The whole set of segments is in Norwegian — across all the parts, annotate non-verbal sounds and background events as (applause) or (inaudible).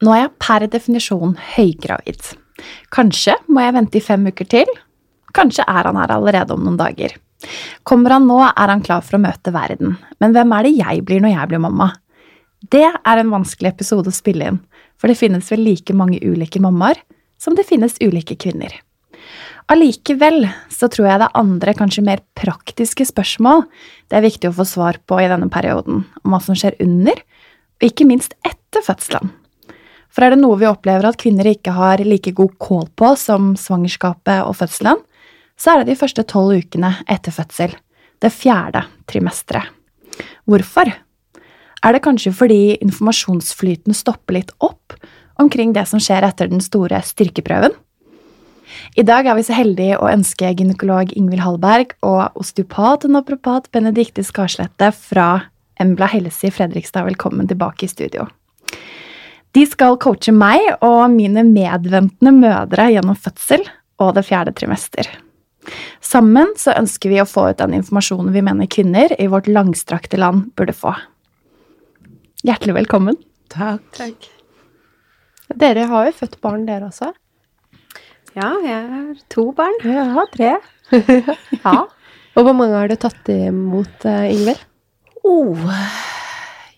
Nå er jeg per definisjon høygravid. Kanskje må jeg vente i fem uker til. Kanskje er han her allerede om noen dager. Kommer han nå, er han klar for å møte verden. Men hvem er det jeg blir når jeg blir mamma? Det er en vanskelig episode å spille inn, for det finnes vel like mange ulike mammaer som det finnes ulike kvinner. Allikevel så tror jeg det er andre, kanskje mer praktiske spørsmål det er viktig å få svar på i denne perioden, om hva som skjer under, og ikke minst etter fødselen. For er det noe vi opplever at kvinner ikke har like god kål på som svangerskapet og fødselen, så er det de første tolv ukene etter fødsel, det fjerde trimesteret. Hvorfor? Er det kanskje fordi informasjonsflyten stopper litt opp omkring det som skjer etter den store styrkeprøven? I dag er vi så heldige å ønske gynekolog Ingvild Hallberg og osteopat og napropat Benedicte Skarslette fra Embla helse i Fredrikstad velkommen tilbake i studio. De skal coache meg og mine medventende mødre gjennom fødsel og det fjerde trimester. Sammen så ønsker vi å få ut den informasjonen vi mener kvinner i vårt langstrakte land burde få. Hjertelig velkommen. Takk. Takk. Dere har jo født barn, dere også. Ja, jeg har to barn. Jeg har tre. (laughs) Ja. Og hvor mange har du tatt imot, eh, Ingvild? Oh.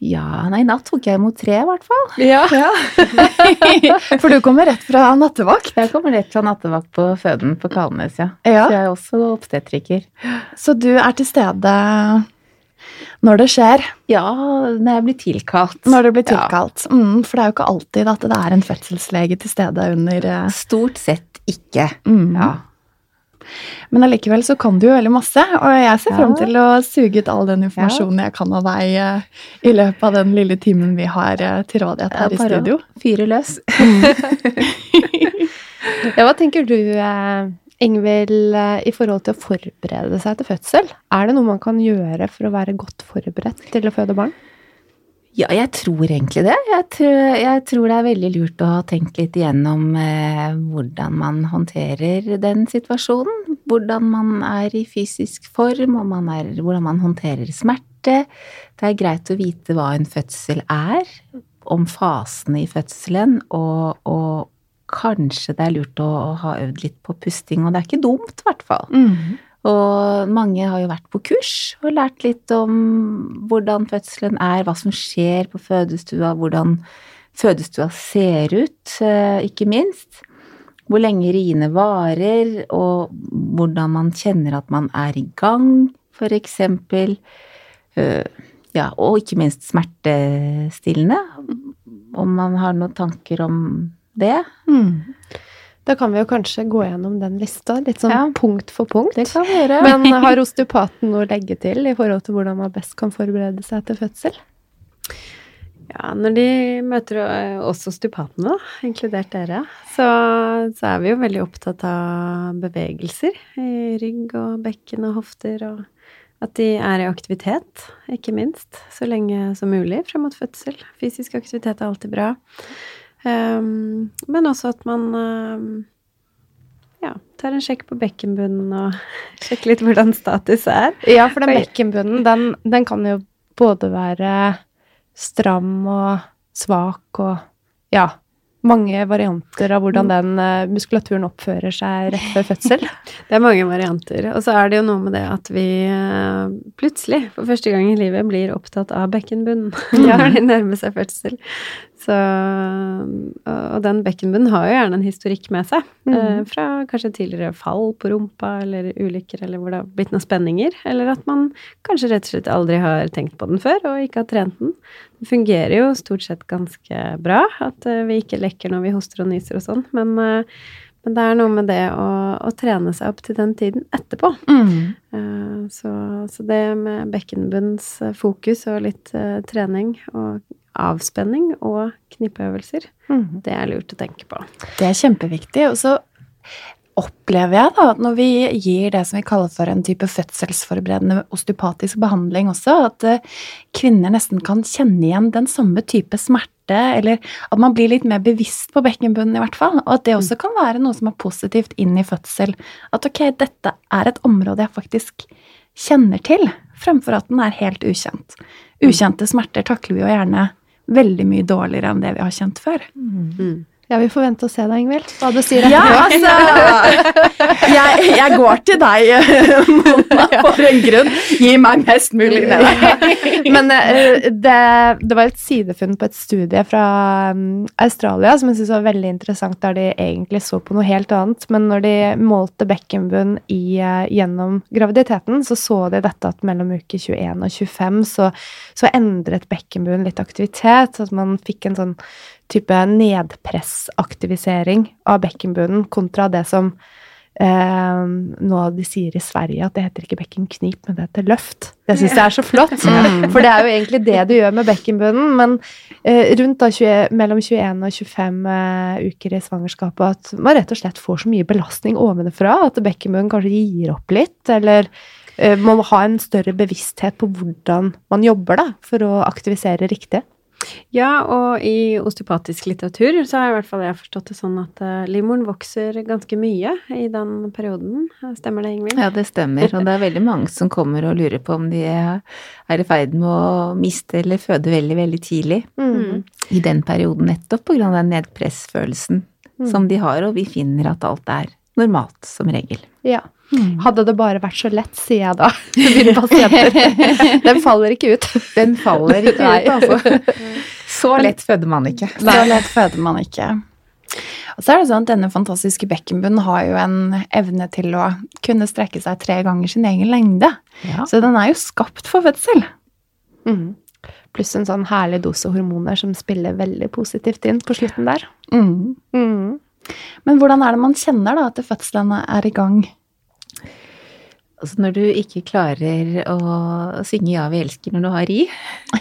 Ja, nei, i natt tok jeg imot tre, i hvert fall. Ja. (laughs) (laughs) For du kommer rett fra nattevakt? Jeg kommer rett fra nattevakt på føden på Kalnes, ja. Ja. Så jeg er også obstetriker. Så du er til stede når det skjer? Ja, når jeg blir tilkalt. Når det blir tilkalt. Mm, for det er jo ikke alltid at det er en fødselslege til stede under eh, Stort sett ikke. mm. Ja. Men allikevel så kan du jo veldig masse, og jeg ser frem fram til å suge ut all den informasjonen jeg kan av deg eh, i løpet av den lille timen vi har eh, til rådighet her i studio. Fyre løs. (laughs) Ja, hva tenker du, eh, Ingvild, i forhold til å forberede seg til fødsel? Er det noe man kan gjøre for å være godt forberedt til å føde barn? Ja, jeg tror egentlig det. Jeg tror, jeg tror det er veldig lurt å ha tenkt litt igjennom eh, hvordan man håndterer den situasjonen. Hvordan man er i fysisk form, og man er, hvordan man håndterer smerte. Det er greit å vite hva en fødsel er, om fasene i fødselen, og, og kanskje det er lurt å, å ha øvd litt på pusting, og det er ikke dumt, i hvert fall. Mm. Og mange har jo vært på kurs og lært litt om hvordan fødselen er, hva som skjer på fødestua, hvordan fødestua ser ut, eh, ikke minst. Hvor lenge riene varer, og hvordan man kjenner at man er i gang, for eksempel. Eh, Ja, og ikke minst smertestillende. Om man har noen tanker om det. Mm. Da kan vi jo kanskje gå gjennom den lista, litt sånn Ja. punkt for punkt. Det kan vi gjøre. (laughs) Men har (laughs) osteopaten noe å legge til i forhold til hvordan man best kan forberede seg til fødsel? Ja, når de møter eh, oss osteopatene, inkludert dere, så, så er vi jo veldig opptatt av bevegelser i rygg og bekken og hofter, og at de er i aktivitet, ikke minst, så lenge som mulig frem mot fødsel. Fysisk aktivitet er alltid bra. Um, men også at man um, ja, tar en sjekk på bekkenbunnen og (laughs) sjekker litt hvordan status er. Ja, for den bekkenbunnen, den, den kan jo både være stram og svak og ja, mange varianter av hvordan den eh, muskulaturen oppfører seg rett før fødsel. (laughs) Det er mange varianter. Og så er det jo noe med det at vi eh, plutselig, for første gang i livet, blir opptatt av bekkenbunnen (laughs) når de nærmer seg fødsel. Så, og den bekkenbunnen har jo gjerne en historikk med seg. eh, Mhm. Fra kanskje tidligere fall på rumpa, eller ulykker, eller hvor det har blitt noen spenninger. Eller at man kanskje rett og slett aldri har tenkt på den før, og ikke har trent den. Det fungerer jo stort sett ganske bra at eh, vi ikke lekker når vi hoster og nyser og sånn, men eh, Men det er noe med det å, å trene seg opp til den tiden etterpå. Mm. Eh, Så, så det med bekkenbunnsfokus og litt eh, trening og avspenning og knippeøvelser, mm. det er lurt å tenke på. Det er kjempeviktig. Og så opplever jeg da at når vi gir det som vi kaller for en type fødselsforberedende osteopatisk behandling også, at eh, kvinner nesten kan kjenne igjen den samme type smerte, eller at man blir litt mer bevisst på bekkenbunnen i hvert fall, og at det også kan være noe som er positivt inn i fødsel. At ok, dette er et område jeg faktisk kjenner til, fremfor at den er helt ukjent. Ukjente smerter takler vi jo gjerne veldig mye dårligere enn det vi har kjent før. Ja, vi får vente og se da, Ingvild. Hva du sier Ja, etterpå. altså jeg, jeg går til deg, Mona, for en grunn. Gi meg mest mulig. Men eh, det, det var et sidefunn på et studie fra um, Australia som jeg synes var veldig interessant, der de egentlig så på noe helt annet. Men når de målte bekkenbunn i, eh, gjennom graviditeten, så så de dette at mellom uke 21 og 25 så, så endret bekkenbunnen litt aktivitet. Så at man fikk en sånn type nedpressaktivisering av bekkenbunnen kontra det som eh, nå de sier i Sverige at det heter ikke bekkenknip, men det heter løft. Det syns jeg er så flott. (laughs) For det er jo egentlig det du gjør med bekkenbunnen. Men eh, rundt da 20, mellom 21 og 25 eh, uker i svangerskapet at man rett og slett får så mye belastning ovenfra at bekkenbunnen kanskje gir opp litt, eller eh, man må ha en større bevissthet på hvordan man jobber da, for å aktivisere riktig. Ja, og i osteopatisk litteratur så har jeg i hvert fall jeg forstått det sånn at uh, livmoren vokser ganske mye i den perioden. Stemmer det, Ingvild? Ja, det stemmer. Og det er veldig mange som kommer og lurer på om de er i ferd med å miste eller føde veldig, veldig tidlig. Mm. I den perioden nettopp på grunn av den nedpressfølelsen som de har, og vi finner at alt er normalt, som regel. Ja. Hadde det bare vært så lett, sier jeg da (laughs) til mine pasienter. Den faller ikke ut. Den faller ikke Nei. ut, altså. (laughs) Så lett føder man ikke. Så lett føder man ikke. Og så er det sånn at Denne fantastiske bekkenbunnen har jo en evne til å kunne strekke seg tre ganger sin egen lengde. Ja. Så den er jo skapt for fødsel. Mhm. Pluss en sånn herlig dose hormoner som spiller veldig positivt inn på slutten der. Mm. Mhm. Men hvordan er det man kjenner da at fødselen er i gang? Altså når du ikke klarer å synge 'Ja, vi elsker' når du har ri,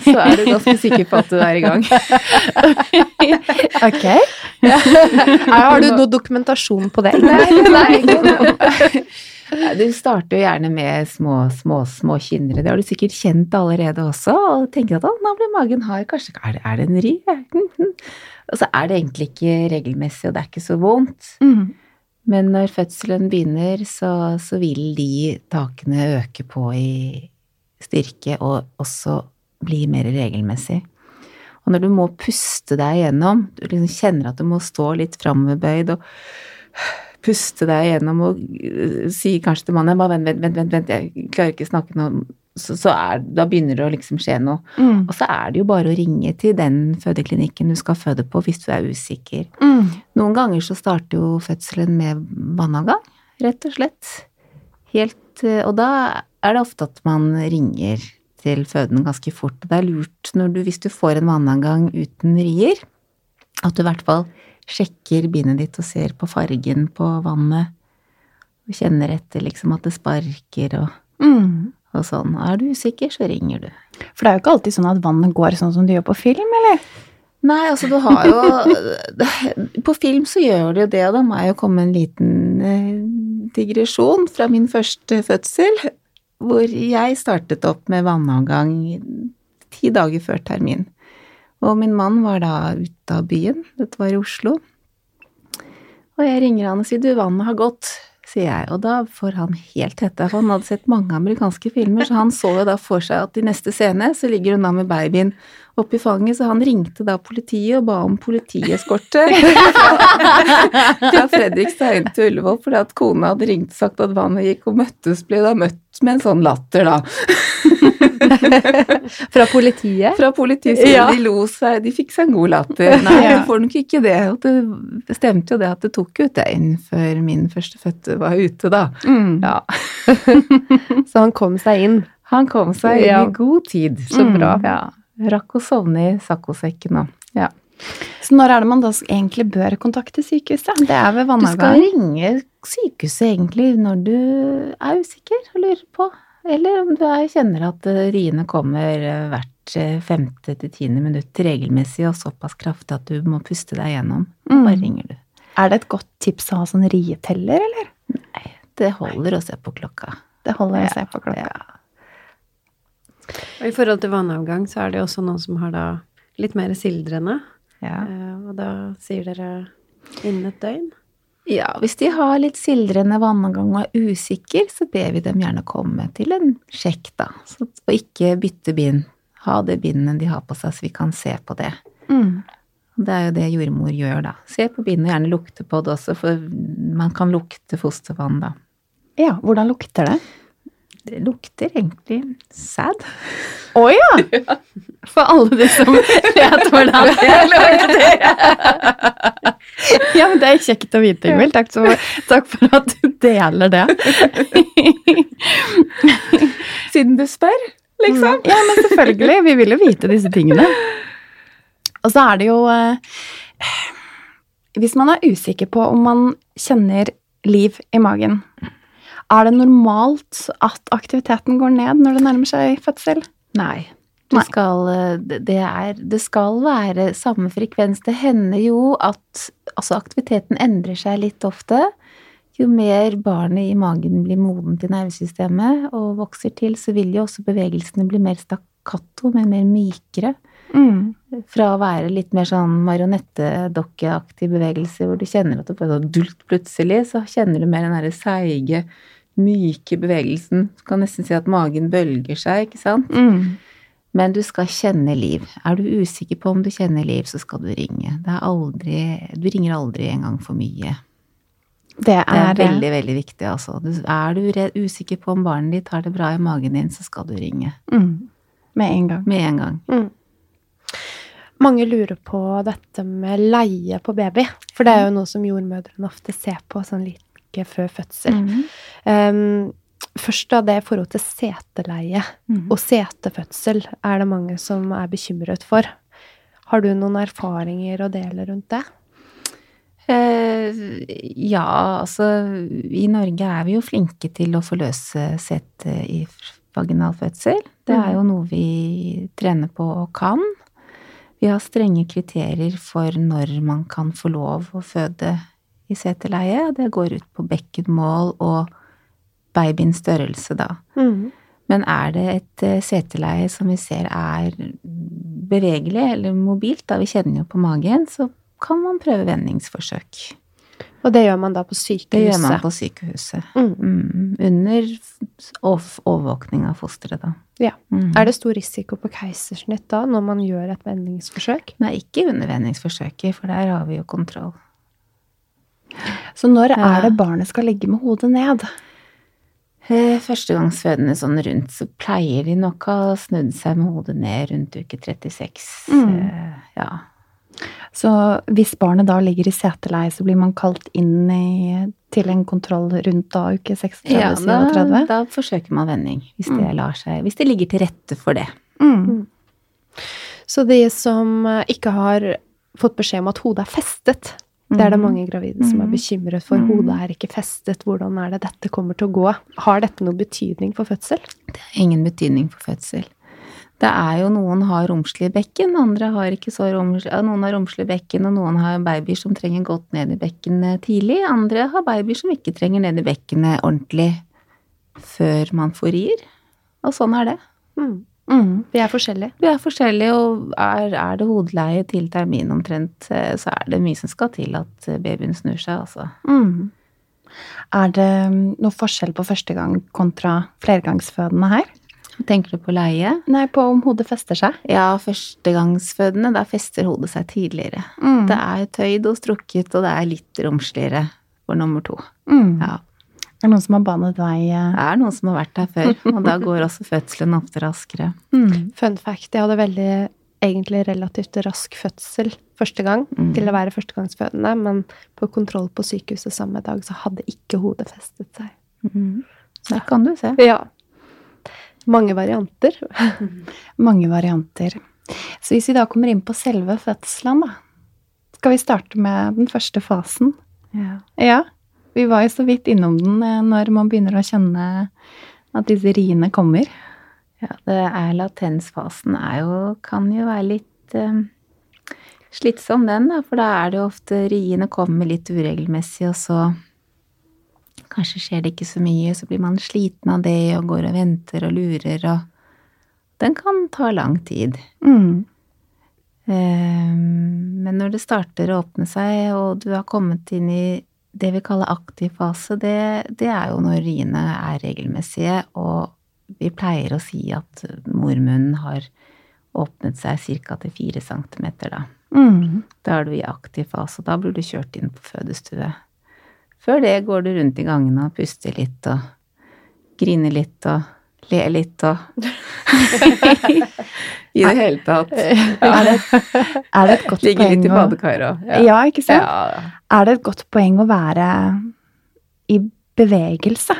så er du ganske sikker på at du er i gang. (laughs) Ok. Har du noe dokumentasjon på det? Nei, Du starter jo gjerne med små, små, små kynnere. Det har du sikkert kjent allerede også, og tenker at å, nå blir magen hard, kanskje er det, er det en ri? Og så er det egentlig ikke regelmessig, og det er ikke så vondt. Mm. Men når fødselen begynner, så, så vil de takene øke på i styrke, og også bli mer regelmessig. Og når du må puste deg gjennom, du liksom kjenner at du må stå litt framoverbøyd og puste deg gjennom og si kanskje til mannen vent, vent, vent, vent, jeg klarer ikke snakke nå, så, så er, da begynner det å liksom skje noe. Mm. Og så er det jo bare å ringe til den fødeklinikken du skal føde på hvis du er usikker. Mm. Noen ganger så starter jo fødselen med vannavgang, rett og slett. Helt, eh, og da er det ofte at man ringer til fødende ganske fort. Det er lurt når du, hvis du får en vannavgang uten rier, at du i hvert fall sjekker bindet ditt og ser på fargen på vannet, og kjenner etter liksom at det sparker og, Mm. Og sånn. Er du usikker, så ringer du. For det er jo ikke alltid sånn at vannet går sånn som det gjør på film, eller? Nei, altså du har jo (laughs) På film så gjør det jo det, og da må jeg jo komme en liten eh, digresjon fra min første fødsel, hvor jeg startet opp med vannavgang ti dager før termin. Og min mann var da ute av byen, dette var i Oslo. Og jeg ringer han og sier du, vannet har gått, sier jeg. Og da får han helt hette, for han hadde sett mange amerikanske filmer, så han så jo da for seg at i neste scene så ligger hun da med babyen oppi fanget, så han ringte da politiet og ba om politieskorte (laughs) fra Fredrikstad inn til Ullevål, fordi at kona hadde ringt og sagt at vannet gikk, og møttes, ble da møtt med en sånn latter, da. (laughs) Fra politiet? Fra politiet, så Ja. de lo seg, de fikk seg en god latter. Nei, Ja. du får nok ikke det. Og det stemte jo det at det tok ut døgn før min førstefødte var ute, da. Mm. Ja. (laughs) Så han kom seg inn. Han kom seg inn Ja. i god tid. Så bra. Ja. Rakk å sovne i saccosekken og ja. Så når er det man da egentlig bør kontakte sykehuset? Det er ved Du skal ringe sykehuset egentlig når du er usikker og lurer på, eller om du er, kjenner at eh, riene kommer eh, hvert eh, femte til tiende minutt regelmessig og såpass kraftig at du må puste deg gjennom. Mm. Bare ringer du. Er det et godt tips å ha sånn rieteller, eller? Nei, Det holder å se på klokka. Det holder å Ja, se på klokka. Ja. Og i forhold til vannavgang så er det jo også noen som har da litt mer sildrende. Ja. Eh, og da sier dere innen et døgn. Ja, hvis de har litt sildrende vannavgang og er usikker, så ber vi dem gjerne komme til en sjekk, da. Så, og ikke bytte bind. Ha det bindet de har på seg, så vi kan se på det. Mm. Det er jo det jordmor gjør, da. Se på bindet, og gjerne lukte på det også, for man kan lukte fostervann, da. Ja, hvordan lukter det? Det lukter egentlig sæd. Å ja! (laughs) For alle de som vet hvordan det (laughs) lukter. Ja, men det er kjekt å vite, Ingvild. Takk, takk for at du deler det. (laughs) Siden du spør, liksom. Ja, men selvfølgelig. Vi vil jo vite disse tingene. Og så er det jo eh, Hvis man er usikker på om man kjenner liv i magen, er det normalt at aktiviteten går ned når det nærmer seg fødsel? Nei. Det skal, eh, det, er, det skal være samme frekvens. Det hender jo at altså aktiviteten endrer seg litt ofte. Jo mer barnet i magen blir modent i nervesystemet og vokser til, så vil jo også bevegelsene bli mer stakkato, men mer mykere. Mm. Fra å være litt mer sånn marionettedokkeaktig bevegelse, hvor du kjenner at du bare sånn dult plutselig, så kjenner du mer den derre seige, myke bevegelsen. Du kan nesten si at magen bølger seg, ikke sant? Mm. Men du skal kjenne liv. Er du usikker på om du kjenner liv, så skal du ringe. Det er aldri Du ringer aldri en gang for mye. Det er, Det er veldig, veldig viktig, altså. Er du usikker på om barnet ditt har det bra i magen din, så skal du ringe. mm. Med en gang. Med en gang. Mange lurer på dette med leie på baby, for det er jo noe som jordmødrene ofte ser på sånn like før fødsel. Mhm. Um, først da det i forhold til seteleie Mhm. og setefødsel er det mange som er bekymret for. Har du noen erfaringer å dele rundt det? Eh, ja, altså I Norge er vi jo flinke til å forløse sete i vaginal fødsel. Det er jo noe vi trener på og kan. Vi har strenge kriterier for når man kan få lov å føde i seteleie. Det går ut på bekkenmål og babyens størrelse, da. Men er det et seterleie som vi ser er bevegelig eller mobilt, da vi kjenner jo på magen, så kan man prøve vendingsforsøk. Og det gjør man da på sykehuset? Det gjør man på sykehuset. Mm. Mm, under overvåkning av fosteret, da. Ja. Mm. Er det stor risiko på keisersnitt da, når man gjør et vendingsforsøk? Nei, ikke under vendingsforsøket, for der har vi jo kontroll. Så når Ja. er det barnet skal ligge med hodet ned? Eh, Førstegangsfødende sånn rundt, så pleier de nok å ha snudd seg med hodet ned rundt uke 36. Mm. Eh, Ja. Så hvis barnet da ligger i seteleie, så blir man kalt inn i, til en kontroll rundt da uke 36-37? ja da, da forsøker man vending, hvis det Mm. lar seg Hvis det ligger til rette for det. Mm. Så de som eh, ikke har fått beskjed om at hodet er festet, det er det Mhm. mange gravide som er Mhm. bekymret for. Hodet er ikke festet, hvordan er det dette kommer til å gå? Har dette noen betydning for fødsel? Ingen betydning for fødsel. Det er jo noen har romslige bekken, andre har ikke så romslige Noen har romslige bekken, og noen har babyer som trenger godt ned i bekkenet tidlig. Andre har babyer som ikke trenger ned i bekkenet ordentlig før man får rier. Og sånn er det. Mm. Mm. Vi er forskjellige. Vi er forskjellige, og er, er det hodeleie til termin omtrent, eh, så er det mye som skal til at eh, babyen snur seg, altså. Mm. Er det mm, noe forskjell på første gang kontra flergangsfødende her? Tenker du på leie? Nei, på om hodet fester seg? Ja, førstegangsfødende, der fester hodet seg tidligere. Mm. Det er tøyd og strukket, og det er litt romsligere for nummer to. Mm. Ja. Er noen som har banet vei? eh? Det er noen som har vært der før, (laughs) og da går også fødselen ofte raskere. Mm. Fun fact, jeg hadde veldig, egentlig relativt rask fødsel første gang Mm. til å være førstegangsfødende, men på kontroll på sykehuset samme dag så hadde ikke hodet festet seg. Mhm. Det kan du se. Ja. Mange varianter. (laughs) Mange varianter. Så hvis vi da kommer inn på selve fødselen, da. Skal vi starte med den første fasen? Ja. Ja. Vi var jo så vidt innom den eh, når man begynner å kjenne at disse riene kommer. Ja, det er latensfasen er jo, kan jo være litt um, slitsom den, da, for da er det jo ofte riene kommer litt uregelmessig, og så kanskje skjer det ikke så mye, så blir man sliten av det og går og venter og lurer, og den kan ta lang tid. Mm. Eh, Men når det starter å åpne seg, og du har kommet inn i det vi kaller aktiv fase, det, det er jo når riene er regelmessige, og vi pleier å si at mormunnen har åpnet seg ca. til fire centimeter, da. Mm. Da er du i aktiv fase, og da blir du kjørt inn på fødestue. Før det går du rundt i gangene og puster litt og griner litt og ler litt og (laughs) (laughs) I det hele tatt. (laughs) Er, det, er det et godt Ligger poeng litt i badekaret òg. ja. ikke sant? Ja. Er det et godt poeng å være i bevegelse?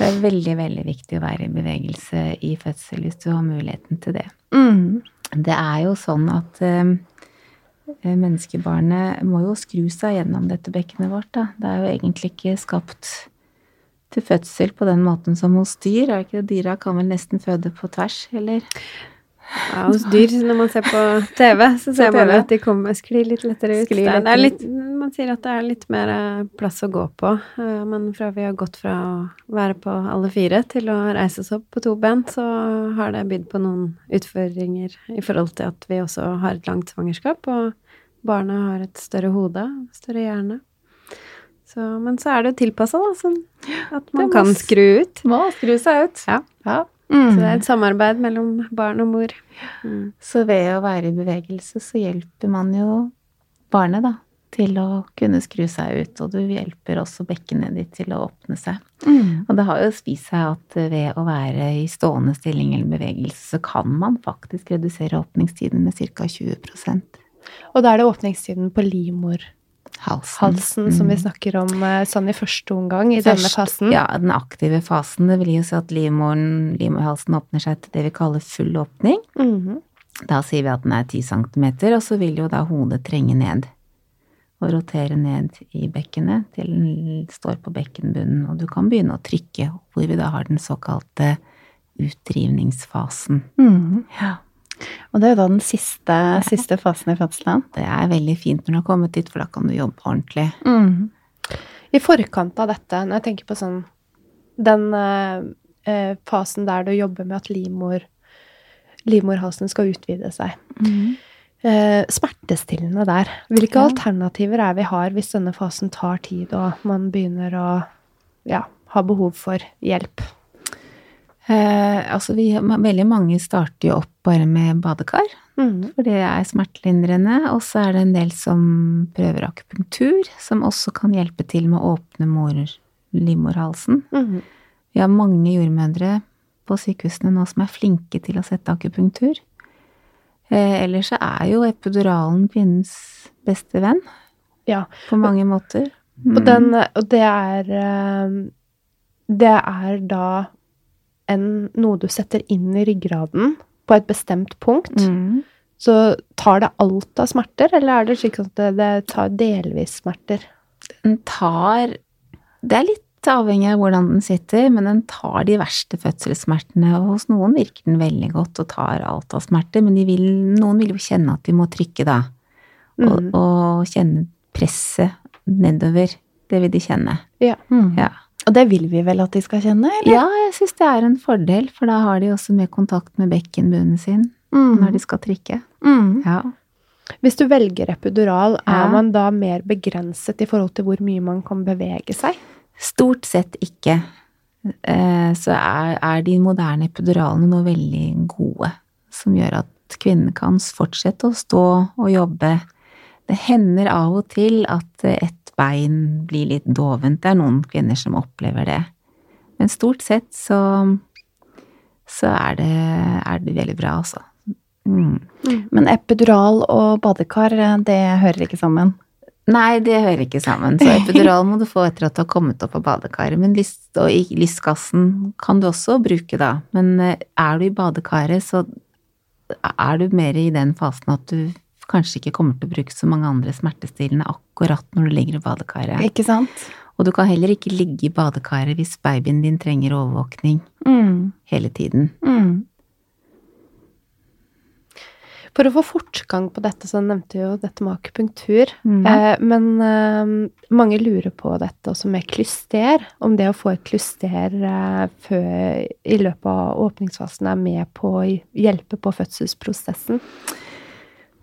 Det er veldig, veldig viktig å være i bevegelse i fødsel hvis du har muligheten til det. Mm. Det er jo sånn at eh, menneskebarnet må jo skru seg gjennom dette bekkenet vårt, da. Det er jo egentlig ikke skapt til fødsel på den måten som hos dyr. Er ikke det? Dyra kan vel nesten føde på tvers, eller? Ja, hos dyr, når man ser på TV, så ser man at de kommer, sklir litt lettere ut. Er, er litt litt, man sier at det er litt mer eh, plass å gå på, eh, men fra vi har gått fra å være på alle fire til å reise oss opp på to ben, så har det bydd på noen utfordringer i forhold til at vi også har et langt svangerskap, og barna har et større hode, større hjerne. Så, men så er det jo tilpassa, da, sånn at man må kan skru ut. Må skru seg ut. Ja. ja. Mm. Så det er et samarbeid mellom barn og mor. Mm. Så ved å være i bevegelse, så hjelper man jo barnet, da, til å kunne skru seg ut, og du hjelper også bekkenet ditt til å åpne seg. Mm. Og det har jo vist seg at ved å være i stående stilling eller bevegelse, så kan man faktisk redusere åpningstiden med ca. 20 Og da er det åpningstiden på livmorhalsen Halsen. som vi Mm. snakker om eh, sånn i første omgang, i denne fasen. Ja, den aktive fasen. Det vil jo si at livmoren, livmorhalsen åpner seg til det vi kaller full åpning. Mhm. Da sier vi at den er 10 cm, og så vil jo da hodet trenge ned. Og rotere ned i bekkenet til den står på bekkenbunnen, og du kan begynne å trykke, hvor vi da har den såkalte utdrivningsfasen. Mm. Ja. Og det er jo da den siste, siste fasen i fødselen. Det er veldig fint når du har kommet dit, for da kan du jobbe ordentlig. Mm. I forkant av dette, når jeg tenker på sånn Den eh, eh, fasen der du jobber med at livmor, livmorhalsen skal utvide seg. Eh, smertestillende der. Hvilke Ja. alternativer er vi har hvis denne fasen tar tid, og man begynner å ja, ha behov for hjelp? Eh, altså vi, veldig mange starter jo opp bare med badekar, mm. for det er smertelindrende. Og så er det en del som prøver akupunktur, som også kan hjelpe til med å åpne mor, livmorhalsen. Mm. Vi har mange jordmødre på sykehusene nå som er flinke til å sette akupunktur. Eh, ellers så er jo epiduralen kvinnens beste venn Ja. på mange måter. Og, den, og det er eh, Det er da en, noe du setter inn i ryggraden på et bestemt punkt. Mm. Så tar det alt av smerter, eller er det slik at det, det tar delvis smerter? Den tar Det er litt avhengig av hvordan den sitter, men den tar de verste fødselssmertene. Og hos noen virker den veldig godt og tar alt av smerter, men de vil, noen vil jo kjenne at de må trykke da. Og, mm. og kjenne presset nedover. Det vil de kjenne. Ja. Mm. Ja. Og det vil vi vel at de skal kjenne, eller? Ja, jeg syns det er en fordel, for da har de også mer kontakt med bekkenbunnen sin Mm. når de skal trikke. Mm. Ja. Hvis du velger epidural, Ja. er man da mer begrenset i forhold til hvor mye man kan bevege seg? Stort sett ikke. Eh, Så er, er de moderne epiduralene nå veldig gode, som gjør at kvinnen kan fortsette å stå og jobbe. Det hender av og til at et bein blir litt dovent. Det er noen kvinner som opplever det. Men stort sett så, så er, det, er det veldig bra, altså. Mm. Men epidural og badekar, det hører ikke sammen. Nei, det hører ikke sammen. Så (laughs) epidural må du få etter at du har kommet opp av badekaret. Men lyst, og i lystgassen kan du også bruke da. Men eh, er du i badekaret, så er du mer i den fasen at du kanskje ikke kommer til å bruke så mange andre smertestillende akkurat når du ligger i badekaret. Ikke sant? Og du kan heller ikke ligge i badekaret hvis babyen din trenger overvåkning Mm. hele tiden. Mm. For å få fortgang på dette, så nevnte jo dette med akupunktur. Mm. Eh, men eh, mange lurer på dette også med klyster. Om det å få et klyster eh, før, i løpet av åpningsfasen er med på å hjelpe på fødselsprosessen.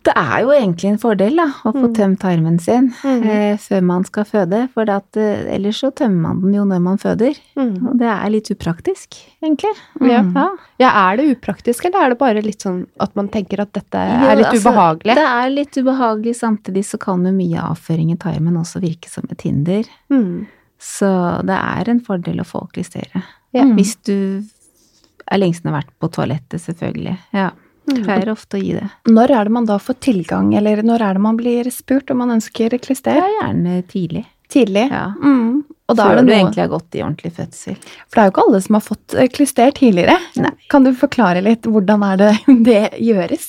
Det er jo egentlig en fordel da, å få Mm. tømt tarmen sin mm. eh, før man skal føde, for at, eh, ellers så tømmer man den jo når man føder. Mm. Og det er litt upraktisk, egentlig. Ja. Ja. Ja, er det upraktisk, eller er det bare litt sånn at man tenker at dette Jo, er litt altså, ubehagelig? Det er litt ubehagelig, samtidig så kan jo mye avføring i tarmen også virke som et hinder. Mm. Så det er en fordel å få klistere. Ja. Hvis du er lengst siden har vært på toalettet, selvfølgelig. Ja. Mm. Pleier ofte å gi det. Når er det man da får tilgang, eller når er det man blir spurt om man ønsker klister? er gjerne tidlig. Tidlig. Ja. Mm. Og da Før er det du egentlig har gått i ordentlig fødsel. For det er jo ikke alle som har fått klister tidligere. Nei. Kan du forklare litt hvordan er det (laughs) det gjøres?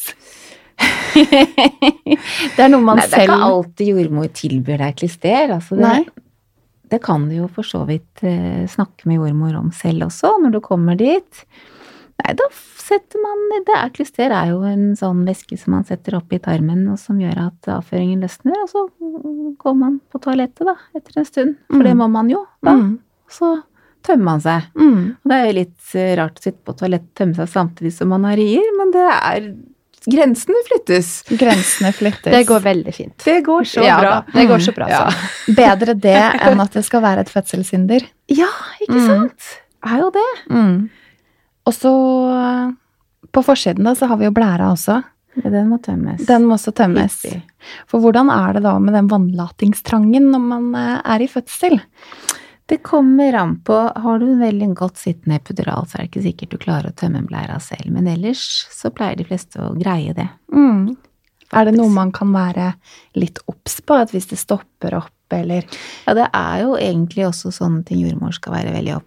(laughs) det er noe man Nei, det er selv ikke alltid jordmor tilbyr deg klister. Altså det, det kan du jo for så vidt eh, snakke med jordmor om selv også, når du kommer dit. Nei, da setter man det er, Klyster er jo en sånn væske som man setter opp i tarmen, og som gjør at avføringen løsner. Og så går man på toalettet, da, etter en stund. For det Mm. må man jo. Da. Mm. Så tømmer man seg. Mm. Og det er jo litt eh, rart å sitte på toalettet og tømme seg samtidig som man har rier, men det er Grensene flyttes. Grensene flyttes. (laughs) Det går veldig fint. Det går så ja, bra. Det går så bra, Ja. så. (laughs) Bedre det enn at det skal være et fødselshinder. Ja, ikke Mm. sant? Er jo det. Mm. Og så eh, på forsiden da, så har vi jo blæra også. Den må tømmes. Den må også tømmes. Hyppig. For hvordan er det da med den vannlatingstrangen når man eh, er i fødsel? Det kommer an på. Har du en veldig godt sittende epidural, så er det ikke sikkert du klarer å tømme blæra selv. Men ellers så pleier de fleste å greie det. Mm. Er det noe man kan være litt obs på, at hvis det stopper opp, eller Ja, det er jo egentlig også sånne ting jordmor skal være veldig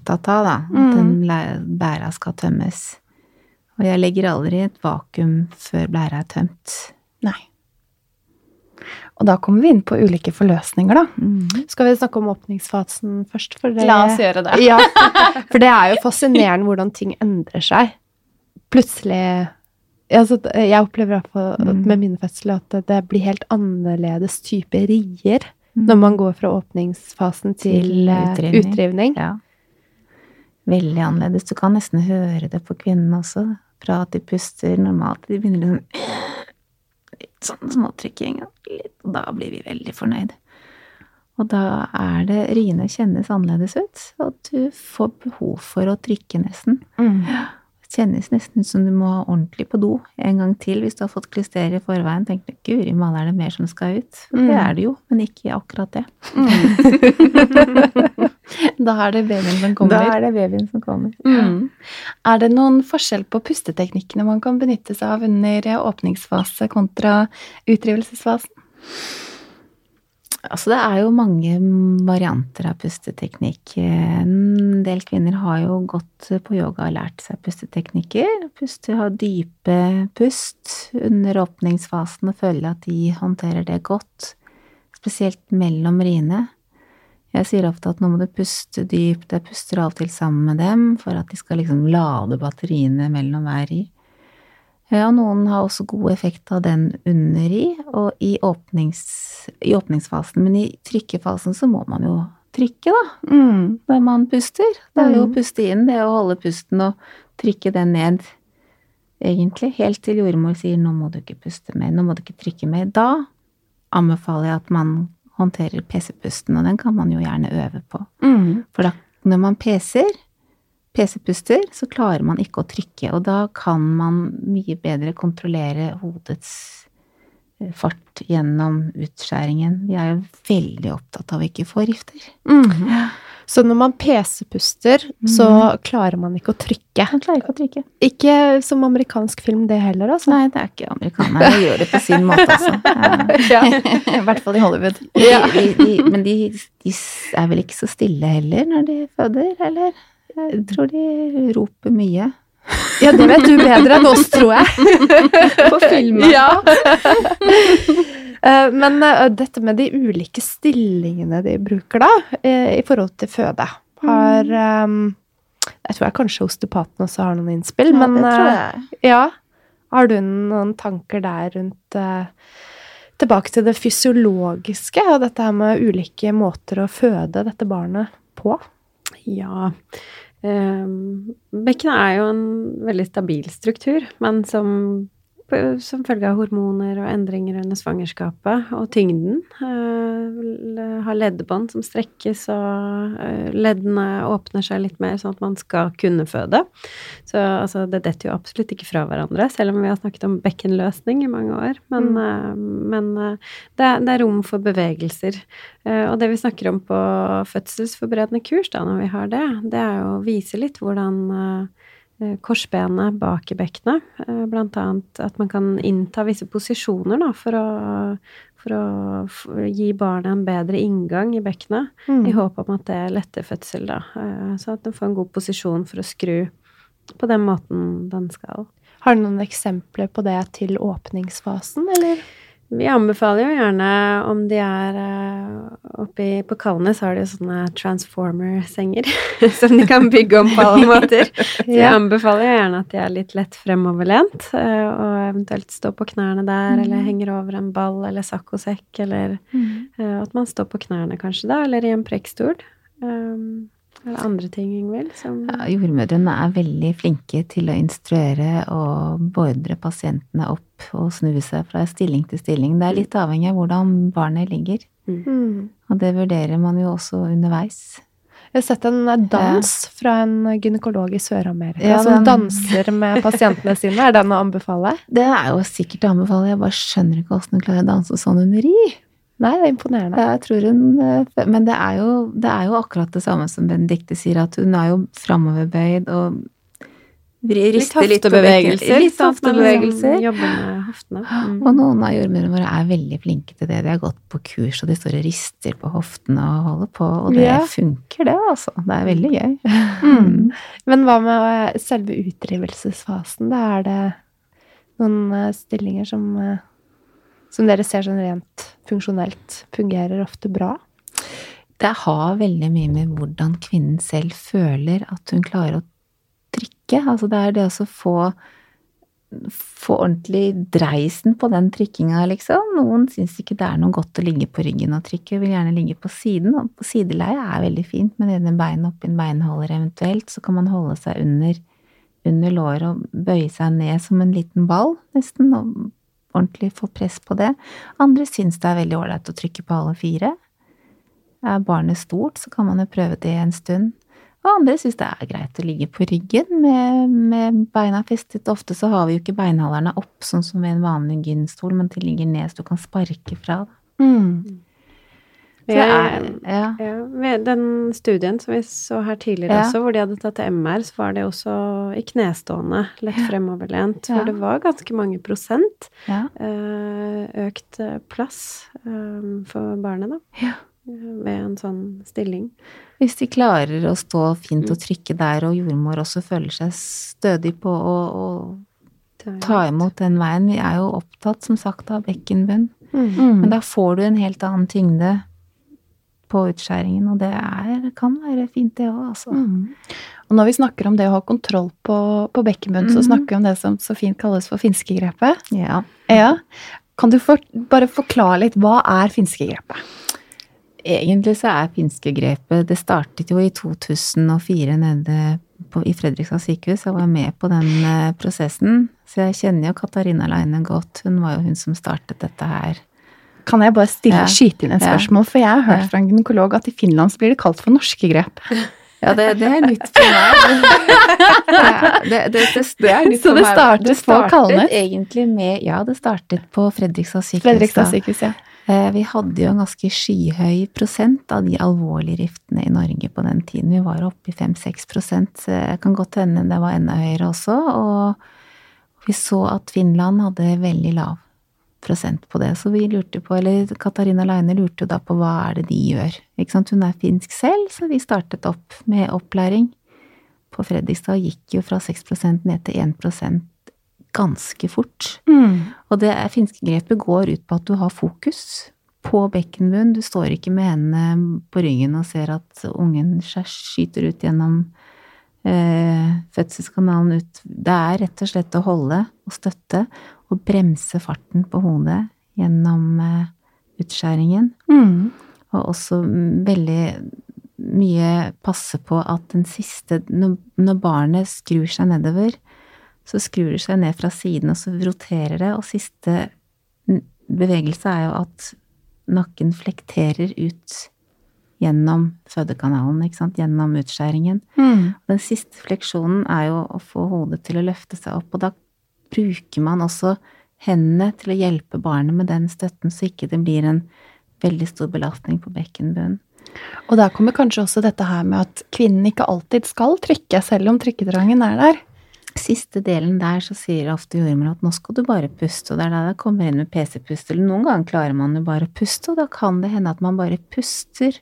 opptatt av, da. At Mm. den blæra skal tømmes. Og jeg legger aldri et vakuum før blæra er tømt. Nei. Og da kommer vi inn på ulike forløsninger, da. Skal vi snakke om åpningsfasen først? For det, gjøre det. Ja, (laughs) for det er jo fascinerende hvordan ting endrer seg. Plutselig altså, Jeg opplever i hvert fall Mm. med mine fødsler at det, det blir helt annerledes type rier Mm. når man går fra åpningsfasen til, Til utrivning. utdrivning. utdrivning. Ja. Veldig annerledes. Du kan nesten høre det på kvinnen også. Fra at de puster normalt. De begynner liksom Litt sånn småtrykking. Og da blir vi veldig fornøyd. Og da er det Riene kjennes annerledes ut. Og du får behov for å trykke nesten. Mm. Det kjennes nesten ut som du må ha ordentlig på do en gang til hvis du har fått klyster i forveien. Tenk deg, guri malla, er det mer som skal ut? Mm. Det Mm. er det jo, men ikke akkurat det. (laughs) (laughs) Da er det babyen som kommer. Da er det babyen som kommer. Mm. Er det noen forskjell på pusteteknikkene man kan benytte seg av under åpningsfase kontra utdrivelsesfasen? Altså, det er jo mange varianter av pusteteknikk. En del kvinner har jo gått på yoga og lært seg pusteteknikker. Puste, ha dype pust under åpningsfasen og føle at de håndterer det godt. Spesielt mellom riene. Jeg sier ofte at nå må du puste dypt. Jeg puster av og til sammen med dem for at de skal liksom lade batteriene mellom hver ri. Ja, noen har også god effekt av den under i, og i, åpnings, i åpningsfasen. Men i trykkefasen så må man jo trykke, da, Mm. når man puster. Det er jo å Mm. puste inn, det er å holde pusten og trykke den ned, egentlig. Helt til jordmor sier 'nå må du ikke puste mer', 'nå må du ikke trykke mer'. Da anbefaler jeg at man håndterer PC-pusten, og den kan man jo gjerne øve på. Mm. For da, når man PC-er, PC-puster, så klarer man ikke å trykke, og da kan man mye bedre kontrollere hodets eh, fart gjennom utskjæringen. Vi er jo veldig opptatt av å ikke få rifter. Mm. Så når man PC-puster, så klarer man ikke å trykke. Man klarer ikke å trykke. Ikke som amerikansk film, det heller, altså. Nei, det er ikke amerikanere. De gjør det på sin måte, altså. (laughs) Ja. (laughs) I hvert fall i Hollywood. De, de, de, men de, de er vel ikke så stille heller når de føder, eller? Jeg tror de roper mye. Ja, det vet du bedre enn oss, tror jeg. (laughs) På filmen. Ja. Eh, Men eh, dette med de ulike stillingene de bruker, da, eh, i forhold til føde, har eh, Jeg tror jeg kanskje osteopaten også har noen innspill, Ja, men det tror jeg. ja. Har du noen tanker der rundt Tilbake til det fysiologiske og dette her med ulike måter å føde dette barnet på? Ja. Bekkenet er jo en veldig stabil struktur, men som, som følge av hormoner og endringer under svangerskapet og tyngden uh, har leddebånd som strekkes, og uh, leddene åpner seg litt mer, sånn at man skal kunne føde. Så altså, det detter jo absolutt ikke fra hverandre, selv om vi har snakket om bekkenløsning i mange år. Men, mm. men det, er, det er rom for bevegelser. Eh, og det vi snakker om på fødselsforberedende kurs, da, når vi har det, det er jo å vise litt hvordan eh, korsbenet bak i bekkenet, eh, blant annet at man kan innta visse posisjoner da, for å, for å for å gi barnet en bedre inngang i bekkenet, Mm. i håp om at det letter fødsel, da. Eh, Så at den får en god posisjon for å skru på den måten den skal. Har du noen eksempler på det til åpningsfasen, eller? Vi anbefaler jo gjerne, om de er uh, oppe i På Kalnes har de jo sånne transformer-senger (laughs) som de kan bygge om på alle måter. Så jeg anbefaler jo gjerne at de er litt lett fremoverlent, eh, og eventuelt stå på knærne der, eller henger over en ball eller saccosekk, eller mm. at man står på knærne kanskje da, eller i en prekkstol. Um, eller andre ting, Ingvild, som Ja, jordmødrene er veldig flinke til å instruere og beordre pasientene opp og snu seg fra stilling til stilling. Det er litt avhengig av hvordan barnet ligger, Mm. og det vurderer man jo også underveis. Jeg har sett en eh, dans fra en gynekolog i Sør-Amerika Ja, som danser med pasientene sine. Er den å anbefale? (laughs) Det er jo sikkert å anbefale, jeg bare skjønner ikke åssen hun klarer å danse sånn under i. Nei, det er imponerende. Jeg tror hun eh, Men det er, jo, det er jo akkurat det samme som Benedicte sier, at hun er jo framoverbøyd og rister litt hoftebevegelser. bekken. Litt sånn hoftebevegelser. liksom. (gasps) Mm. Og noen av jordmødrene våre er veldig flinke til det. De har gått på kurs, og de står og rister på hoftene og holder på, og det Ja. funker, det, altså. Det er veldig gøy. (laughs) Mm. Men hva med eh, selve utdrivelsesfasen? Da er det noen eh, stillinger som, som dere ser sånn rent funksjonelt fungerer ofte bra? Det har veldig mye med hvordan kvinnen selv føler at hun klarer å trykke. Altså det er det å få få ordentlig dreisen på den trykkinga, liksom. Noen syns ikke det er noe godt å ligge på ryggen og trykke, vil gjerne ligge på siden. Og på sideleie er veldig fint med denne beinet oppi en beinholder eventuelt, så kan man holde seg under, under låret og bøye seg ned som en liten ball, nesten, og ordentlig få press på det. Andre syns det er veldig ålreit å trykke på alle fire. Er barnet stort, så kan man jo prøve det en stund. Og andre syns det er greit å ligge på ryggen med, med beina festet. Ofte så har vi jo ikke beinhalerne opp, sånn som ved en vanlig gynstol, men de ligger ned så du kan sparke fra. Mm. Er, ja. Ja, den studien som vi så her tidligere Ja. også, hvor de hadde tatt MR, så var det også i knestående, lett fremoverlent, hvor det var ganske mange prosent eh, økt eh, plass eh, for barnet, da. Ja. Ved en sånn stilling. Hvis de klarer å stå fint og trykke der, og jordmor også føler seg stødig på å, å ta imot den veien. Vi er jo opptatt, som sagt, av bekkenbunn. Mm. Men da får du en helt annen tyngde på utskjæringen, og det er, kan være fint, det òg, altså. Mm. Og når vi snakker om det å ha kontroll på, på bekkenbunnen, så Mhm. snakker vi om det som så fint kalles for finskegrepet. Ja. Ja. Kan du for, bare forklare litt, hva er finskegrepet? Egentlig så er finskegrepet Det startet jo i 2004 nede på, i Fredrikstad sykehus. Jeg var med på den eh, prosessen, så jeg kjenner jo Katarina Leine godt. Hun var jo hun som startet dette her. Kan jeg bare stille, skyte inn et spørsmål? For jeg har hørt fra en gynekolog at i Finland så blir det kalt for norske grep. (laughs) Ja, det, det er nytt for meg. (laughs) Det, det, det, det er nytt Så for det startet på egentlig med Ja, det startet på Fredrikstad sykehus. Fredrikstad sykehus, ja. Eh, Vi hadde jo en ganske skyhøy prosent av de alvorlige riftene i Norge på den tiden. Vi var oppe i 5-6 prosent. Jeg kan godt hende det var enda høyere også. Og vi så at Finland hadde veldig lav prosent på det. Så vi lurte på, eller Katarina Leine lurte jo da på hva er det de gjør. Ikke sant? Hun er finsk selv, så vi startet opp med opplæring. på Fredrikstad gikk jo fra 6% ned til 1% ganske fort. Mm. Og det finske grepet går ut på at du har fokus på bekkenbunnen. Du står ikke med hendene på ryggen og ser at ungen skyter ut gjennom eh, fødselskanalen ut. Det er rett og slett å holde og støtte og bremse farten på hodet gjennom eh, utskjæringen. Mm. Og også veldig mye passe på at den siste Når, når barnet skrur seg nedover, så skrur det seg ned fra siden, og så roterer det, og siste bevegelse er jo at nakken flekterer ut gjennom fødekanalen, ikke sant, gjennom utskjæringen. Mm. Den siste fleksjonen er jo å få hodet til å løfte seg opp, og da bruker man også hendene til å hjelpe barnet med den støtten, så ikke det blir en veldig stor belastning på bekkenbunnen. Og der kommer kanskje også dette her med at kvinnen ikke alltid skal trykke, selv om trykketrangen er der. Siste delen der så sier ofte jordmor at nå skal du bare puste, og det er da det kommer inn med PC-pust, eller noen ganger klarer man jo bare å puste, og da kan det hende at man bare puster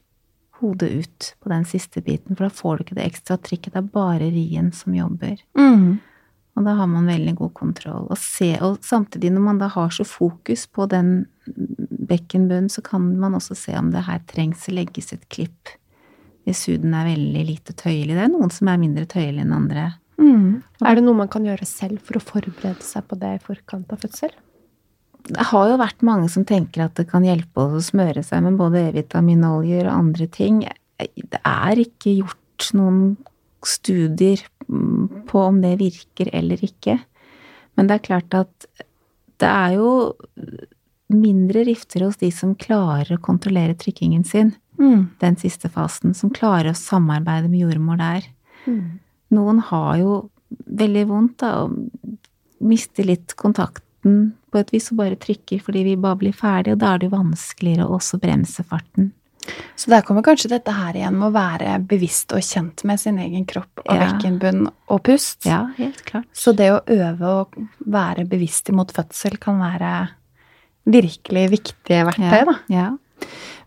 hodet ut på den siste biten, for da får du ikke det ekstra trykket, det er bare rien som jobber. Mm. Og da har man veldig god kontroll. Og, se, og samtidig, når man da har så fokus på den bekkenbunnen, så kan man også se om det her trengs å legges et klipp. Hvis huden er veldig lite tøyelig. Det er noen som er mindre tøyelig enn andre. Mm. Er det noe man kan gjøre selv for å forberede seg på det i forkant av fødsel? Det har jo vært mange som tenker at det kan hjelpe oss å smøre seg med både E-vitaminoljer og andre ting. Det er ikke gjort noen studier mm, på om det virker eller ikke. Men det er klart at det er jo mindre rifter hos de som klarer å kontrollere trykkingen sin Mm. den siste fasen, som klarer å samarbeide med jordmor der. Noen har jo veldig vondt da, og mister litt kontakten på et vis og bare trykker fordi vi bare blir ferdig, og da er det jo vanskeligere å også bremse farten. Så der kommer kanskje dette her igjen med å være bevisst og kjent med sin egen kropp og Ja. bekkenbunn og pust. Ja, helt klart. Så det å øve å være bevisst imot fødsel kan være virkelig viktige verktøy, Ja, da. ja.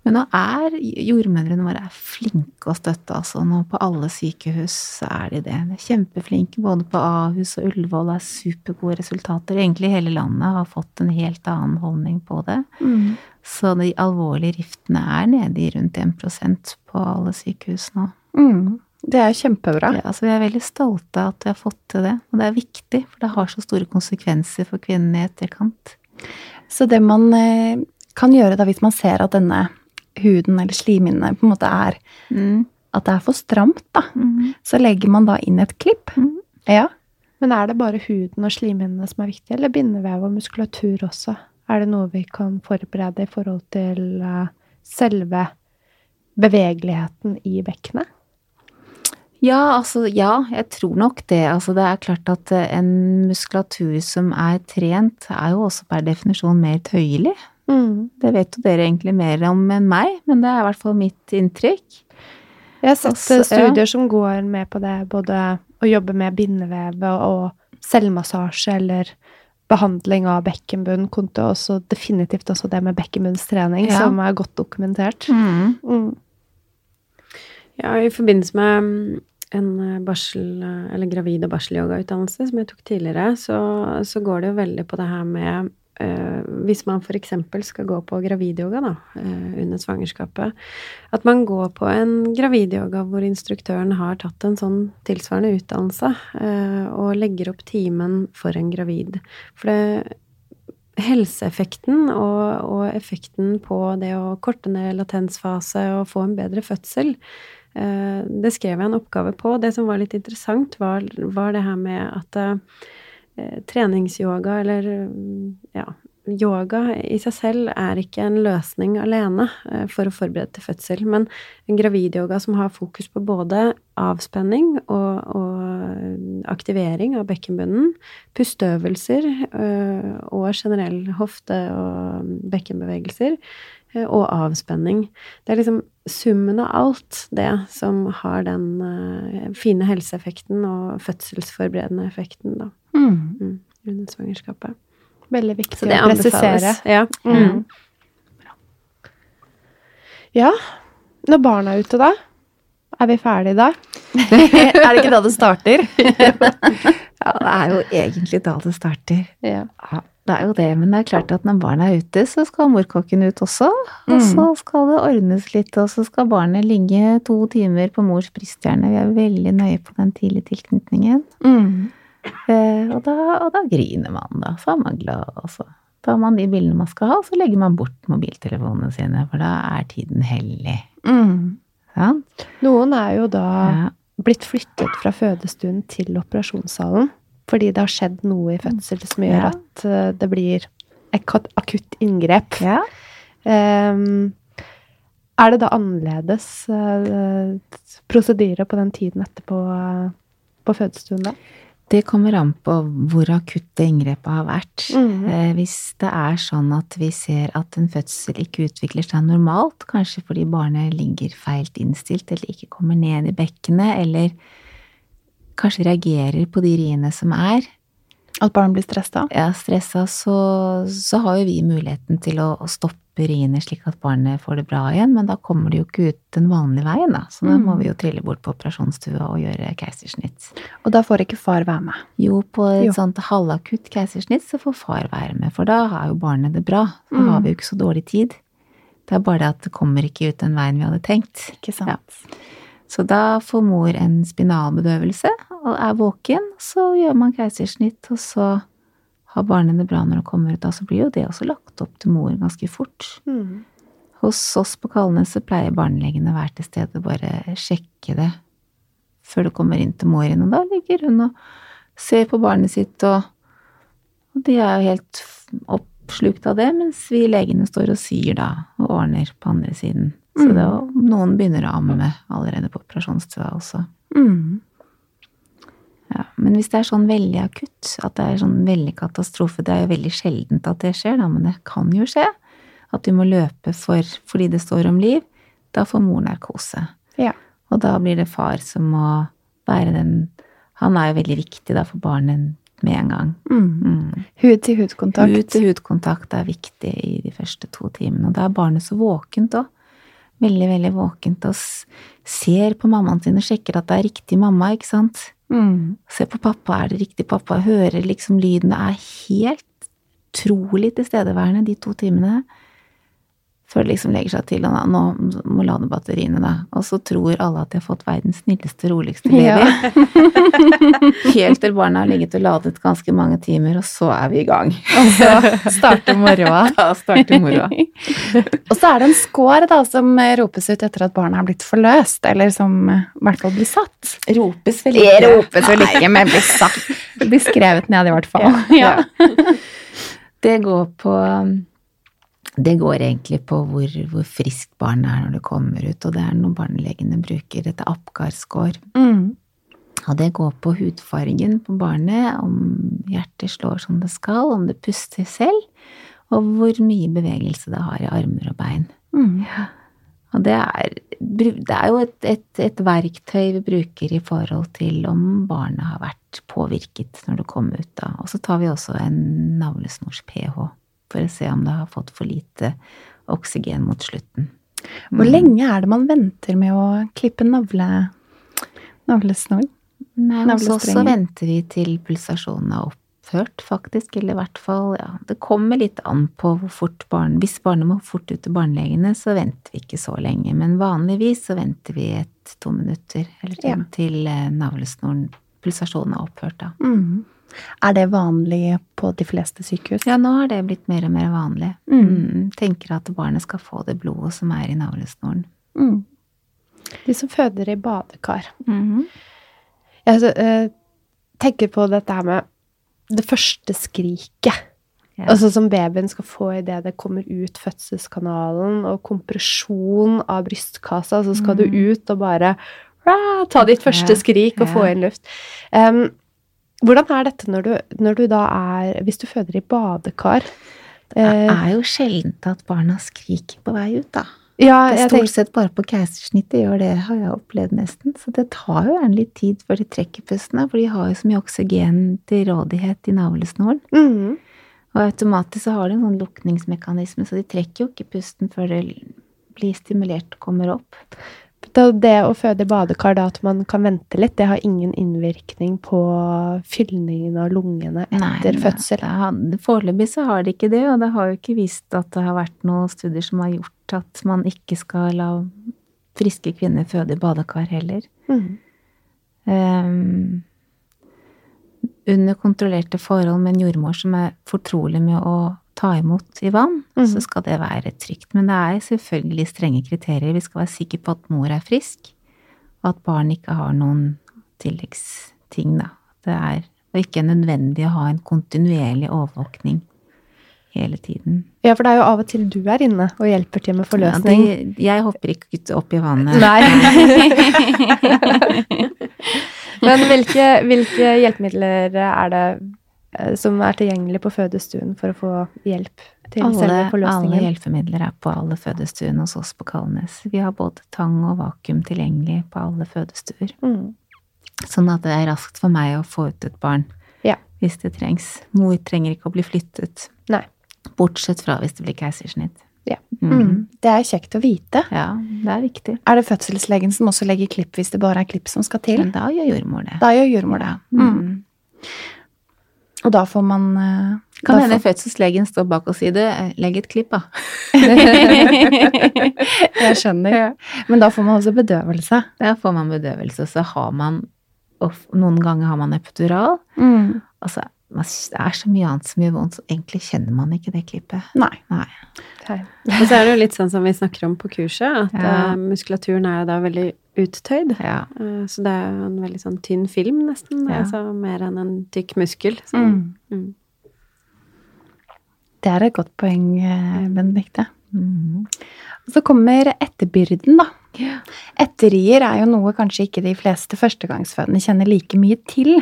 Men nå er jordmødrene våre er flinke å støtte, altså. Nå på alle sykehus er de det. De er kjempeflinke, både på Ahus og Ullevål er supergode resultater. Egentlig hele landet har fått en helt annen holdning på det. Mm. Så de alvorlige riftene er nede i rundt 1% på alle sykehus nå. Mm. Det er kjempebra. Ja, altså vi er veldig stolte av at vi har fått til det. Og det er viktig, for det har så store konsekvenser for kvinnene i etterkant. Så det man eh, kan gjøre da hvis man ser at denne huden eller slimhinnene på en måte er At det er for stramt, da, så legger man da inn et klipp. Mm. Ja. Men er det bare huden og slimhinnene som er viktige, eller bindevev og muskulatur også? Er det noe vi kan forberede i forhold til eh, selve bevegeligheten i bekkenet? Ja, altså, ja, jeg tror nok det. Altså, det er klart at eh, en muskulatur som er trent, er jo også per definisjon mer tøyelig. Det vet jo dere egentlig mer om enn meg, men det er i hvert fall mitt inntrykk. Jeg har sett Altså, studier studier som går med på det, både å jobbe med bindevevet og selvmassasje eller behandling av bekkenbunn, kontra også definitivt også det med bekkenbunnstrening, Ja. som er godt dokumentert. Mm. Ja, i forbindelse med mm, en eh, barsel- eller gravid- og barselyogautdannelse som jeg tok tidligere, så, så går det jo veldig på det her med eh, Hvis man f.eks. skal gå på gravidyoga da, eh, under svangerskapet, at man går på en gravidyoga hvor instruktøren har tatt en sånn tilsvarende utdannelse, eh, og legger opp timen for en gravid. For det helseeffekten og, og effekten på det å korte ned latensfase og få en bedre fødsel, eh, det skrev jeg en oppgave på. Det som var litt interessant, var, var det her med at eh, treningsyoga, eller mm, ja, yoga i seg selv er ikke en løsning alene eh, for å forberede til fødsel, men en gravidyoga som har fokus på både avspenning og, og aktivering av bekkenbunnen, pusteøvelser og generell hofte- og bekkenbevegelser, og avspenning. Det er liksom summen av alt det som har den fine helseeffekten og fødselsforberedende effekten, da, Mm. mm, under svangerskapet. Veldig viktig å presisere. Ja. Mm. Ja, når barna er ute, da, Er vi ferdige da? (laughs) er det ikke da det starter? (laughs) Ja, det er jo egentlig da det starter. Ja. Ja, det er jo det, men det er klart at når barna er ute, så skal morkokken ut også. Og Mm. så skal det ordnes litt, og så skal barnet ligge to timer på mors brysthjerne. Vi er veldig nøye på den tidlige tilknytningen. Mm. Eh, og, da, og da griner man, da. Så er man glad, og så tar man de bildene man skal ha, og så legger man bort mobiltelefonene sine, for da er tiden hellig. Mm. Sånn? Noen er jo da Ja. blitt flyttet fra fødestuen til operasjonssalen fordi det har skjedd noe i fødsel som gjør Ja. at eh, det blir et akutt inngrep. ja. Um, er det da annerledes uh, prosedyre på den tiden etterpå uh, på fødestuen da? Det kommer an på hvor akutt det inngrepet har vært. Mhm. Eh, Hvis det er sånn at vi ser at en fødsel ikke utvikler seg normalt, kanskje fordi barnet ligger feilt innstilt eller ikke kommer ned i bekkenet, eller kanskje reagerer på de riene som er, At barn blir stressa? ja, stressa, så, så har jo vi muligheten til å, å stoppe riene slik at barnet får det bra igjen, men da kommer det jo ikke ut den vanlige veien, da. Så da må Mm. vi jo trille bort på operasjonsstua og gjøre keisersnitt. Og da får ikke far være med. Jo, på et Jo. sånt halvakutt keisersnitt så får far være med, for da har jo barnet det bra. Da Mm. har vi jo ikke så dårlig tid. Det er bare det at det kommer ikke ut den veien vi hadde tenkt. Ikke sant? Ja. Så da får mor en spinalbedøvelse og er våken, så gjør man keisersnitt, og så har barnet det bra når det kommer ut. Da så blir jo det også lagt opp til mor ganske fort. Mm. Hos oss på Kalnes så pleier barnelegene å være til stede og bare sjekke det før det kommer inn til mor igjen. Og da ligger hun og ser på barnet sitt, og, og de er jo helt oppslukt av det, mens vi legene står og syr da, og ordner på andre siden. Så Mm. det, noen begynner å amme allerede på operasjonsstua også. Mm. Ja, men hvis det er sånn veldig akutt, at det er sånn veldig katastrofe, det er jo veldig sjeldent at det skjer, da, men det kan jo skje, at du må løpe for, fordi det står om liv, da får mor narkose. Ja. Og da blir det far som må være den Han er jo veldig viktig da for barnet med en gang. Mm. Mm. Hud-til-hud-kontakt. Hud-til-hud-kontakt er viktig i de første to timene, og da er barnet så våkent òg. Veldig, veldig våkent og ser på mammaen sin og sjekker at det er riktig mamma, ikke sant? Mm. Ser på pappa, er det riktig pappa? Hører liksom lyden. Det er helt utrolig tilstedeværende de to timene. Før det liksom legger seg til, og nå må lade batteriene, da. Og så tror alle at de har fått verdens snilleste, roligste baby. Ja. (laughs) Helt til barna har ligget og ladet ganske mange timer, og så er vi i gang. Og så starter moroa. (laughs) Da starter moroa. Og så er det en score da, som ropes ut etter at barnet er blitt forløst, eller som i hvert fall blir satt. Ropes vel ikke. Det ropes vel ikke, men blir satt. Blir skrevet ned i hvert fall. Ja. Det går på Det går egentlig på hvor, hvor friskt barnet er når det kommer ut, og det er noe barnelegene bruker, dette Apgar-score. Mm. Og det går på hudfargen på barnet, om hjertet slår som det skal, om det puster selv, og hvor mye bevegelse det har i armer og bein. Mm. Og det er, det er jo et, et, et verktøy vi bruker i forhold til om barnet har vært påvirket når det kommer ut. Da. Og så tar vi også en navlesnors-pH for å se om det har fått for lite oksygen mot slutten. Hvor lenge er det man venter med å klippe navle, navlesnor? Nei, hos oss så venter vi til pulsasjonen er opphørt, faktisk. Eller i hvert fall, ja. Det kommer litt an på hvor fort barn Hvis barnet må fort ut til barnelegene, så venter vi ikke så lenge. Men vanligvis så venter vi et to minutter eller til, Ja. til eh, navlesnoren Pulsasjonen er opphørt, da. Mm. Er det vanlig på de fleste sykehus? Ja, nå har det blitt mer og mer vanlig. Mm. Mm. Tenker at barnet skal få det blodet som er i navlesnoren. Mm. De som føder i badekar. Mhm. Jeg altså, eh, tenker på dette her med det første skriket. Ja. Altså som babyen skal få idet det kommer ut fødselskanalen, og kompresjon av brystkassa, så skal du ut og bare ta ditt første skrik og få inn luft. Em, hvordan er dette når du, når du da er Hvis du føder i badekar? Det Eh, er jo sjeldent at barna skriker på vei ut, da. ja, Det er stort tenker, sett bare på keisersnittet gjør det, har jeg opplevd nesten. Så det tar jo gjerne litt tid før de trekker pusten, for de har jo så mye oksygen til rådighet i navlesnoren. Mm. Og automatisk så har de en sånn lukningsmekanisme, så de trekker jo ikke pusten før det blir stimulert og kommer opp. Det, det å føde i badekar, da at man kan vente litt, det har ingen innvirkning på fylningen av lungene etter Nei, fødsel. Foreløpig så har det ikke det, og det har jo ikke vist at det har vært noen studier som har gjort at man ikke skal la friske kvinner føde i badekar heller. Mm. Um, under kontrollerte forhold med en jordmor som er fortrolig med å ta imot i vann, Mhm. så skal det være trygt. Men det er selvfølgelig strenge kriterier. Vi skal være sikre på at mor er frisk, og at barn ikke har noen tilleggsting, da. Det er og ikke nødvendig å ha en kontinuerlig overvåkning hele tiden. Ja, for det er jo av og til du er inne og hjelper til med Ja, forløsning. jeg hopper ikke ut opp i vannet. Nei. (laughs) (laughs) Men hvilke, hvilke hjelpemidler er det som er tilgjengelig på fødestuen for å få hjelp til Alle, selve alle hjelpemidler er på alle fødestuene hos oss på Kalnes. Vi har både tang og vakuum tilgjengelig på alle fødestuer. Mm. Sånn at det er raskt for meg å få ut et barn Ja. hvis det trengs. Mor trenger ikke å bli flyttet. Nei. Bortsett fra hvis det blir keisersnitt. Ja. Mhm. Mm. Det er kjekt å vite. Ja, det er viktig. Er det fødselslegen som også legger klipp hvis det bare er klipp som skal til? Men da gjør jordmor det. Da gjør jordmor det. Mm. Og da får man eh, Kan hende får- fødselslegen står bak og sier det, legg et klipp, da. (laughs) Jeg skjønner. Ja. Men da får man også bedøvelse. Da får man bedøvelse, så har man og noen ganger har man epidural. Mm. Altså, det er så mye annet som gjør vondt, så egentlig kjenner man ikke det klippet. Nei. Nei. Nei. Og så er det jo litt sånn som vi snakker om på kurset, at Ja. eh, muskulaturen er jo da veldig uttøyd. Ja. Eh, så det er jo en veldig sånn tynn film, nesten. Ja. Altså mer enn en tykk muskel. Så, Mm. mm. Det er et godt poeng, Benedicte. Benedikte. Mhm. Og så kommer etterbyrden, da. Etterrier er jo noe kanskje ikke de fleste førstegangsfødende kjenner like mye til,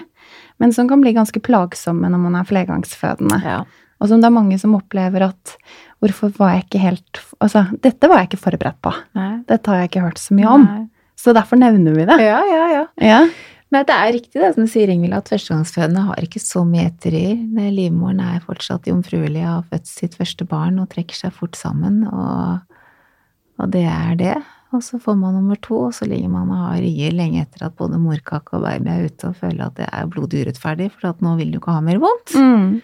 men som kan bli ganske plagsomme når man er flergangsfødende. ja. Og som det er mange som opplever at hvorfor var jeg ikke helt Altså, dette var jeg ikke forberedt på. Nei. Dette har jeg ikke hørt så mye om. Nei. Så derfor nevner vi det. Ja, ja, ja. Ja. Nei, det er riktig det som du sier, Ingvild, at førstegangsfødende har ikke så mye etterier. Livmoren er fortsatt jomfruelig og har født sitt første barn og trekker seg fort sammen, og, og det er det. Og så får man nummer to, og så ligger man og har rier lenge etter at både morkake og baby er ute og føler at det er blodig urettferdig, for at nå vil du ikke ha mer vondt. Mm.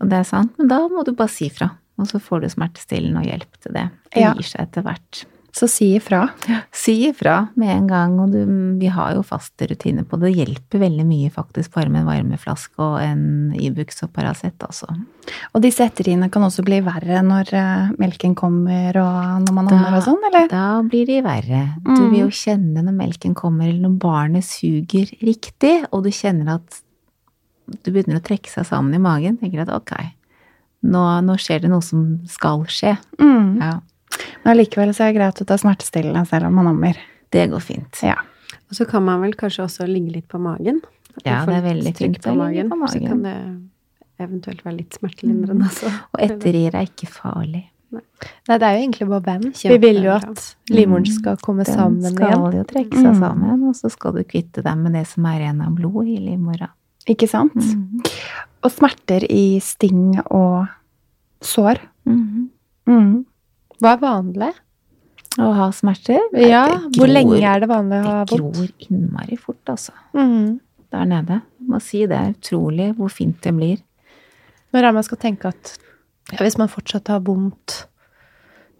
Og det er sant, men da må du bare si fra, og så får du smertestillende og hjelp til det. Det Ja. gir seg etter hvert. Så si ifra. Si ifra med en gang, og du, vi har jo faste rutiner på det. Det hjelper veldig mye faktisk bare med en varmeflaske og en Ibux og Paracet, altså. Og disse etteriene kan også bli verre når eh, melken kommer og når man ammer og sånn, eller? Da blir de verre. Du Mm. vil jo kjenne når melken kommer, eller når barnet suger riktig, og du kjenner at du begynner å trekke seg sammen i magen. Tenker at ok, nå, nå skjer det noe som skal skje. Mm. Ja, Men allikevel så er det greit å ta smertestillende selv om man ammer. det går fint. Ja. Og så kan man vel kanskje også ligge litt på magen. At Ja, det er veldig fint å ligge på magen. Så kan det eventuelt være litt smertelindrende, altså. Og etterrier er ikke farlig. Nei, det er jo egentlig bare venn. Vi vil jo at livmoren skal komme Den sammen skal igjen. jo trekke seg Mm. sammen, og så skal du kvitte deg med det som er igjen av blod i livmora. Ikke sant? Mhm. Og smerter i sting og sår. Mhm. Mm. Hva er vanlig? Å ha smerter? Ja, gror, hvor lenge er det vanlig å ha Det gror innmari fort, altså. Mm. Der nede. Jeg må si det er utrolig hvor fint det blir. Når er man skal tenke at ja, hvis man fortsatt har vondt,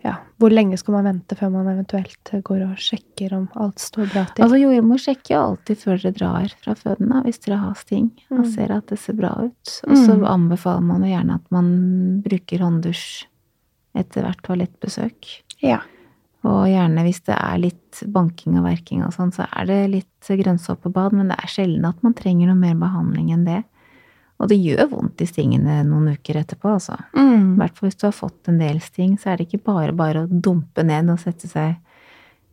ja, hvor lenge skal man vente før man eventuelt går og sjekker om alt står bra til? Altså, jordmor sjekker jo alltid før dere drar fra føden, da, hvis dere har sting, og Mm. ser at det ser bra ut. Og så Mm. anbefaler man jo gjerne at man bruker hånddusj etter hvert toalettbesøk. Ja. Og gjerne hvis det er litt banking og verking og sånn, så er det litt grønnsåpebad, men det er sjelden at man trenger noe mer behandling enn det. Og det gjør vondt i stingene noen uker etterpå, altså. I Mm. hvert fall hvis du har fått en del sting, så er det ikke bare bare å dumpe ned og sette seg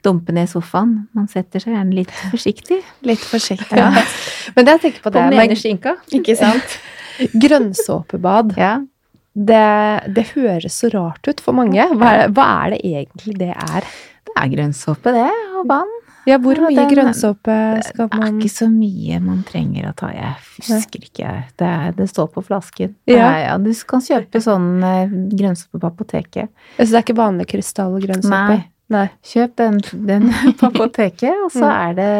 Dumpe ned i sofaen. Man setter seg gjerne litt forsiktig. (laughs) Litt forsiktig. Ja. (laughs) Men det jeg tenker på På det den med ene skinka. (laughs) Ikke sant? grønnsåpebad, Ja. Det, det høres så rart ut for mange. Hva er, hva er det egentlig det er? Det er grønnsåpe, det, og vann. Ja, hvor mye den- grønnsåpe skal man Det er ikke så mye man trenger å ta. Jeg husker ikke. Det, det står på flasken. Ja. Nei, ja, du kan kjøpe sånn eh, grønnsåpe på apoteket. Så det er ikke vanlig krystallgrønnsåpe? Nei, Nei. Kjøp den, den (laughs) på apoteket, og så Mm. er det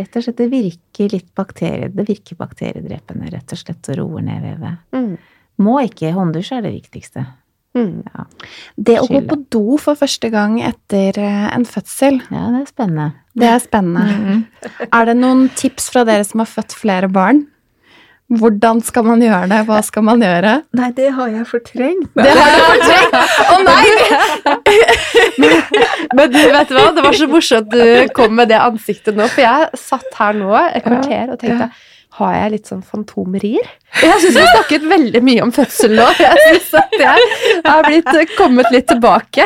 rett og slett Det virker litt bakterie, det virker bakteriedrepende, rett og slett, og roer ned vevet. Mm. Må ikke hånddusj er det viktigste. Mm. Det å gå på do for første gang etter eh, en fødsel, Ja, det er spennende. det er spennende. Er det noen tips fra dere som har født flere barn? Hvordan skal man gjøre det? Hva skal man gjøre? Nei, det har jeg fortrengt. Det har du fortrengt! Å nei! (laughs) Men du, vet hva? Det var så morsomt at du kom med det ansiktet nå, for jeg satt her nå et kvarter og tenkte har jeg litt sånn fantomrier? (laughs) Jeg syns vi snakket veldig mye om fødsel nå. Jeg syns at jeg har blitt kommet litt tilbake.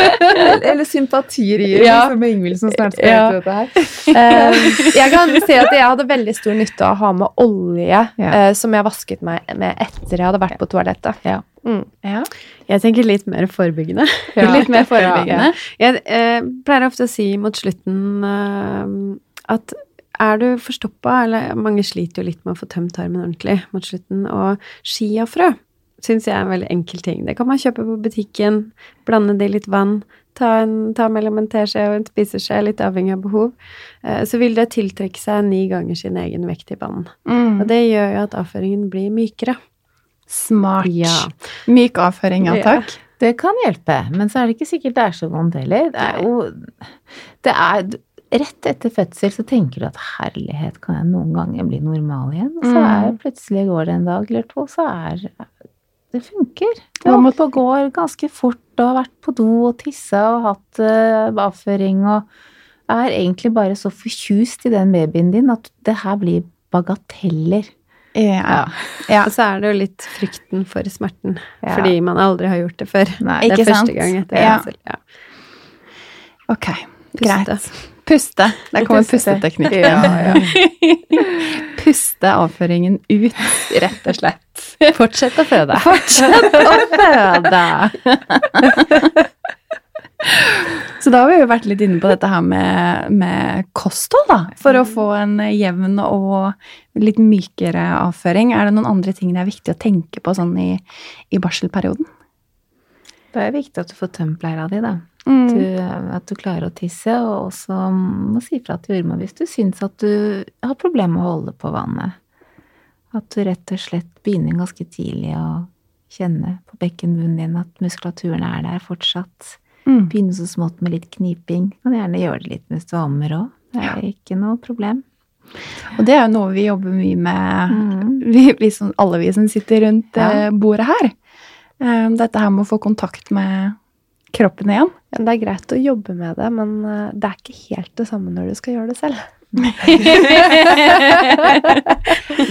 Eller sympatirier, Ja. som Ingvild som snart skal ut i dette her. Eh, jeg kan si at jeg hadde veldig stor nytte av å ha med olje Ja. eh, som jeg vasket meg med etter jeg hadde vært på toalettet. Ja. Mm. Ja. Jeg tenker litt mer forebyggende. (laughs) Litt mer forebyggende. Jeg eh, pleier ofte å si mot slutten eh, at er du forstoppa, eller mange sliter jo litt med å få tømt tarmen ordentlig mot slutten, og chiafrø syns jeg er en veldig enkel ting. Det kan man kjøpe på butikken, blande det i litt vann, ta, en, ta mellom en teskje og en spiseskje, litt avhengig av behov. Eh, så vil det tiltrekke seg ni ganger sin egen vekt i vann. Mm. Og det gjør jo at avføringen blir mykere. Smart. Ja. Myk avføring, ja Ja. takk. Det kan hjelpe, men så er det ikke sikkert det er så vondt heller. Det er jo det er, Rett etter fødsel så tenker du at herlighet, kan jeg noen ganger bli normal igjen? Og så Mm. er plutselig går det en dag eller to, så er det funker. Du Hva er oppe og går ganske fort og har vært på do og tissa og hatt uh, avføring og er egentlig bare så fortjust i den babyen din at det her blir bagateller. Ja. ja. Og så er det jo litt frykten for smerten, Ja. fordi man aldri har gjort det før. Nei. Det er Ikke sant? første gang etter Ja. fødsel. Ja. Ok, Puste. greit. Puste. Der kommer pusteteknikken. Ja, ja. (laughs) Puste avføringen ut, rett og slett. Fortsett å føde. Fortsett å føde! (laughs) Så da har vi jo vært litt inne på dette her med, med kosthold, da. For å få en jevn og litt mykere avføring. Er det noen andre ting det er viktig å tenke på sånn i, i barselperioden? Da er det viktig at du får tømt leira di, da. Mm. Du, at du klarer å tisse, og også må si fra til jordmor hvis du syns at du har problemer med å holde på vannet. At du rett og slett begynner ganske tidlig å kjenne på bekkenbunnen din at muskulaturen er der fortsatt. Mm. Begynne så smått med litt kniping. Kan gjerne gjøre det litt mens du ammer òg. Det er ikke noe problem. Og det er jo noe vi jobber mye med, Mm. vi, vi som, alle vi som sitter rundt Ja. eh, bordet her. Eh, dette her med å få kontakt med kroppen igjen. Ja, Det er greit å jobbe med det, men eh, det er ikke helt det samme når du skal gjøre det selv. (laughs)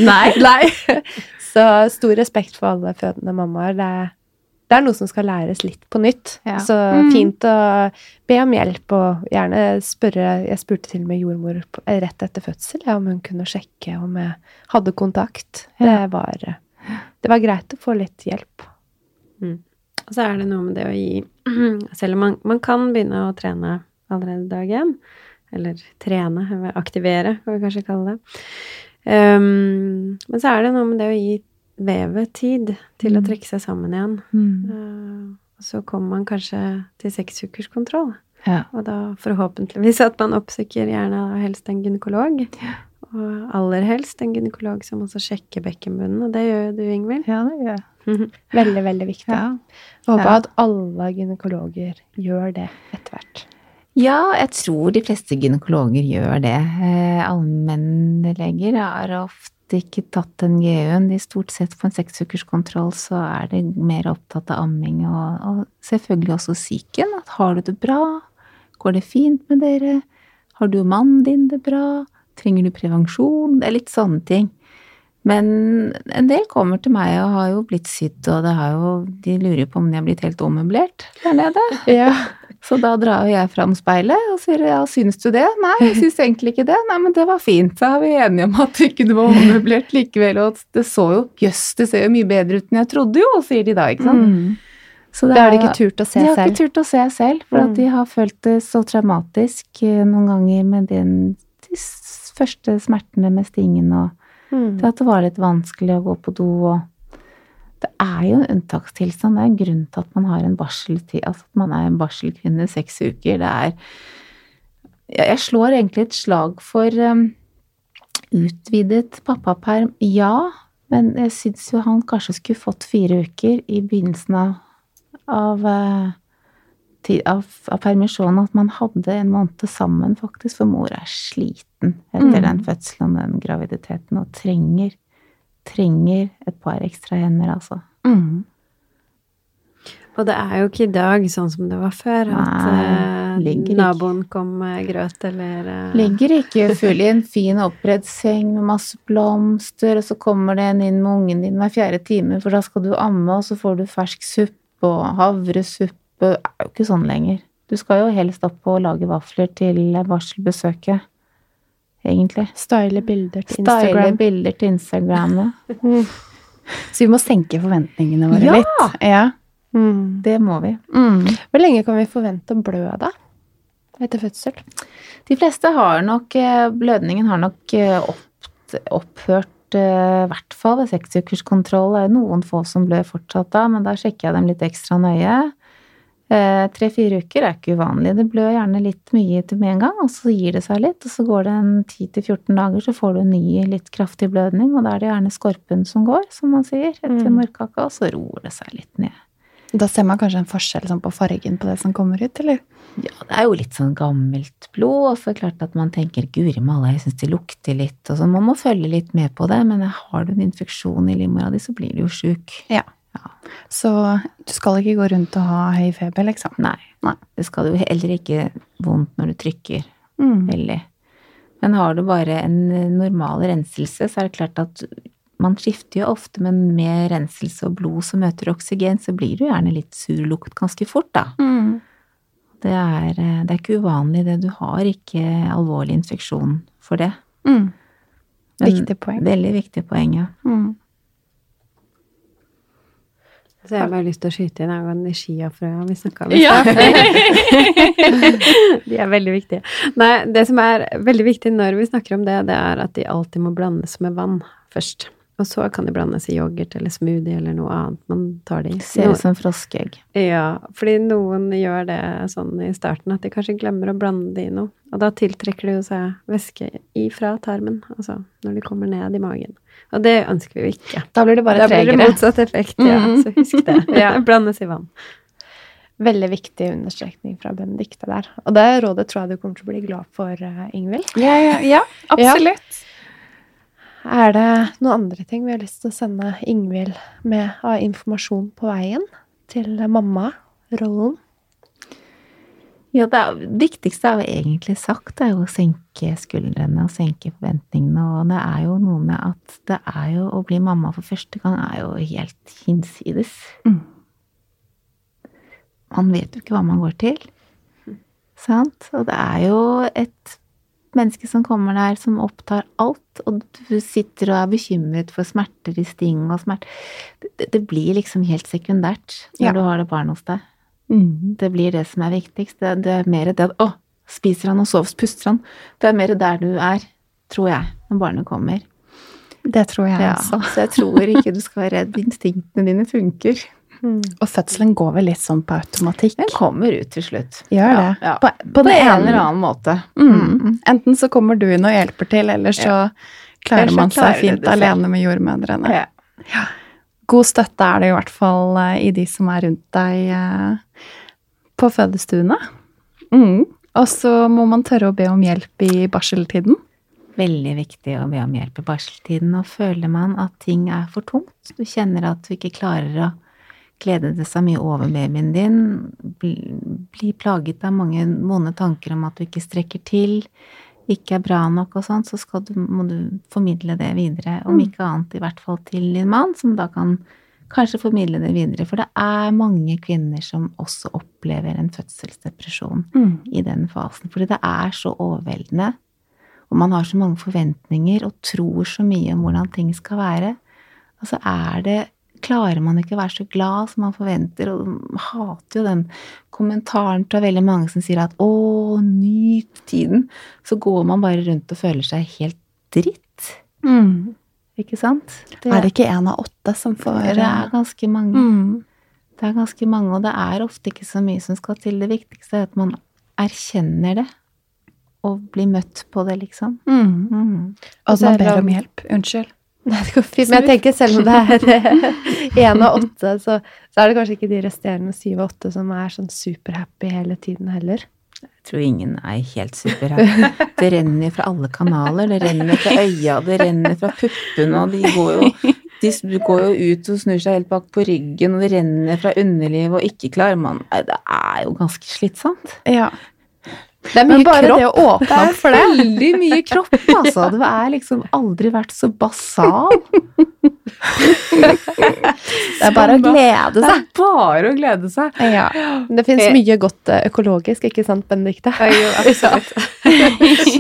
Nei. Nei. Så stor respekt for alle fødende mammaer. Det det er noe som skal læres litt på nytt. Ja. Så Mm. fint å be om hjelp, og gjerne spørre Jeg spurte til og med jordmor på- rett etter fødsel ja, om hun kunne sjekke om jeg hadde kontakt. Det var, det var greit å få litt hjelp. Og så er det noe med det å gi (clears throat) Selv om man, man kan begynne å trene allerede dag én, eller trene, eller aktivere, kan vi kanskje kalle det. Um, men så er det noe med det å gi vevet tid til å Mm. trekke seg sammen igjen. Mm. Uh, så kommer man kanskje til seksukerskontroll. Ja. Og da forhåpentligvis at man oppsøker gjerne helst en gynekolog. Og aller helst en gynekolog som også sjekker bekkenbunnen, og det gjør jo du, Ingvild. ja, det gjør jeg. Veldig, veldig viktig. Ja. Håper Ja. at alle gynekologer gjør det etter hvert. Ja, jeg tror de fleste gynekologer gjør det. Eh, Allmennleger har ofte ikke tatt den GU-en. De stort sett på en seksukerskontroll så er de mer opptatt av amming og, og selvfølgelig også psyken. At har du det bra? Går det fint med dere? Har du og mannen din det bra? Trenger du prevensjon? Det er litt sånne ting. Men en del kommer til meg og har jo blitt sydd, og det har jo, de lurer jo på om de har blitt helt ommøblert der nede. Ja. Så da drar jo jeg fram speilet og sier ja, syns du det? Nei, jeg syns egentlig ikke det. Nei, men det var fint. da er vi enige om at ikke det var ommøblert likevel, og det så jo jøss, det ser jo mye bedre ut enn jeg trodde jo, sier de da, ikke sant. Mm. Så Det har de ikke turt å se selv? de har ikke turt å se selv, for Mm. de har følt det så traumatisk eh, noen ganger med den, de første smertene med stingen og Mm. Til at det var litt vanskelig å gå på do og Det er jo en unntakstilstand. Det er en grunn til at man har en barseltid, altså at man er en barselkvinne seks uker. Det er Jeg slår egentlig et slag for um, utvidet pappaperm, ja. Men jeg syns jo han kanskje skulle fått fire uker i begynnelsen av, av, eh, av, av permisjonen. At man hadde en måned sammen, faktisk. For mor er sliten etter Mm. den fødselen og den graviditeten og trenger, trenger et par ekstra hender, altså. Mm. Og det er jo ikke i dag sånn som det var før, at Nei, eh, ligger ikke. naboen kom med grøt eller uh... Ligger ikke full i en fin oppredd seng med masse blomster, og så kommer det en inn med ungen din hver fjerde time, for da skal du amme, og så får du fersk suppe og havresuppe. Det er jo ikke sånn lenger. Du skal jo helst opp og lage vafler til barselbesøket, egentlig. Style bilder til Style Instagram. bilder til Instagrammet. (laughs) Så vi må senke forventningene våre Ja! litt. Ja. Mm. Det må vi. Mm. Hvor lenge kan vi forvente å blø, da? Etter fødsel? De fleste har nok eh, Blødningen har nok eh, opp, opphørt eh, i hvert fall ved seksukerskontroll. Det er noen få som blør fortsatt da, men da sjekker jeg dem litt ekstra nøye. Eh, Tre-fire uker er ikke uvanlig. Det blør gjerne litt mye til med en gang, og så gir det seg litt. Og så går det en 10-14 dager, så får du en ny litt kraftig blødning, og da er det gjerne skorpen som går, som man sier, etter Mm. og så roer det seg litt ned. Da ser man kanskje en forskjell sånn på fargen på det som kommer ut, eller? Ja, det er jo litt sånn gammelt blod, og så er det klart at man tenker guri malla, jeg syns det lukter litt, og så man må følge litt med på det, men har du en infeksjon i livmora di, så blir du jo sjuk. Så du skal ikke gå rundt og ha høy feber, liksom? Nei. Nei. Det skal jo heller ikke vondt når du trykker Mm. veldig. Men har du bare en eh, normal renselse, så er det klart at man skifter jo ofte, men med renselse og blod som møter oksygen, så blir du gjerne litt sur lukt ganske fort, da. Mm. Det er, eh, det er ikke uvanlig det. Du har ikke alvorlig infeksjon for det. Mm. Viktig poeng. Veldig viktig poeng, ja. Mm. Så jeg har bare lyst til å skyte inn angående de chiafrøa vi snakka om. i stad. (laughs) de er veldig viktige. Nei, det som er veldig viktig når vi snakker om det, det er at de alltid må blandes med vann først. Og så kan de blandes i yoghurt eller smoothie eller noe annet man tar det i. Ser ut som froskeegg. Ja, fordi noen gjør det sånn i starten at de kanskje glemmer å blande det i noe. Og da tiltrekker det jo seg væske ifra tarmen, altså når de kommer ned i magen. Og det ønsker vi jo ikke. Da blir det bare tregere. da blir det motsatt effekt, ja. Mhm. Så husk det. (laughs) Ja. Blandes i vann. Veldig viktig understrekning fra Benedicte der. Og det rådet tror jeg du kommer til å bli glad for, eh, Ingvild. Ja, ja, ja, (laughs) absolutt. Er det noen andre ting vi har lyst til å sende Ingvild med av informasjon på veien til mamma-rollen? Ja, det viktigste er jo egentlig sagt, det er jo å senke skuldrene og senke forventningene. Og det er jo noe med at det er jo å bli mamma for første gang er jo helt hinsides. Mm. Man vet jo ikke hva man går til. Sant? Og det er jo et menneske som kommer der som opptar alt, og du sitter og er bekymret for smerter i sting og smerte det, det blir liksom helt sekundært når Ja. du har det barnet hos deg. Mm. Det blir det som er viktigst. Det, det er mer det at Å, spiser han og sover, puster han? Det er mer der du er, tror jeg, når barnet kommer. Det tror jeg Ja, også. så jeg tror ikke du skal være redd. (laughs) Instinktene dine funker. Og fødselen går vel litt sånn på automatikk. Den kommer ut til slutt. Gjør det. Ja, ja. På, På den en eller annen måte. Mm. Enten så kommer du inn og hjelper til, eller så klarer man seg klarer fint alene med jordmødrene. Ja. God støtte er det i hvert fall eh, i de som er rundt deg eh, på fødestuene. Mm. Og så må man tørre å be om hjelp i barseltiden. Veldig viktig å be om hjelp i barseltiden. Og føler man at ting er for tungt, du kjenner at du ikke klarer å glede det seg mye over babyen din, bli, bli plaget av mange vonde tanker om at du ikke strekker til, ikke er bra nok og sånn, så skal du, må du formidle det videre. Om ikke annet i hvert fall til din mann, som da kan kanskje formidle det videre. For det er mange kvinner som også opplever en fødselsdepresjon i den fasen. Fordi det er så overveldende. Og man har så mange forventninger og tror så mye om hvordan ting skal være. Altså er det Klarer man ikke å være så glad som man forventer, og hater jo den kommentaren fra veldig mange som sier at 'å, nyt tiden', så går man bare rundt og føler seg helt dritt. Mm. Ikke sant? Er det ikke én av åtte som får Det er ganske mange. Mm. Det er ganske mange, og det er ofte ikke så mye som skal til. Det viktigste er at man erkjenner det, og blir møtt på det, liksom. Mm. Mm. Og at man ber om- om hjelp. Unnskyld. Nei, det går fint. Men jeg tenker selv om det er (laughs) (laughs) én av åtte, så, så er det kanskje ikke de resterende syv og åtte som er sånn superhappy hele tiden heller. Jeg tror ingen er helt superhappy. Det renner fra alle kanaler. Det renner fra øya, det renner fra puppene, og de går jo de går jo ut og snur seg helt bak på ryggen, og det renner fra underlivet, og ikke klarer man Det er jo ganske slitsomt. Ja. Det er mye kropp. det å åpne opp for det Veldig mye kropp, altså. Du er liksom aldri vært så basal. Det er bare å glede seg. Det er bare å glede seg. Ja. Det fins mye godt eh, økologisk, ikke sant, Benedicte? Jo, absolutt.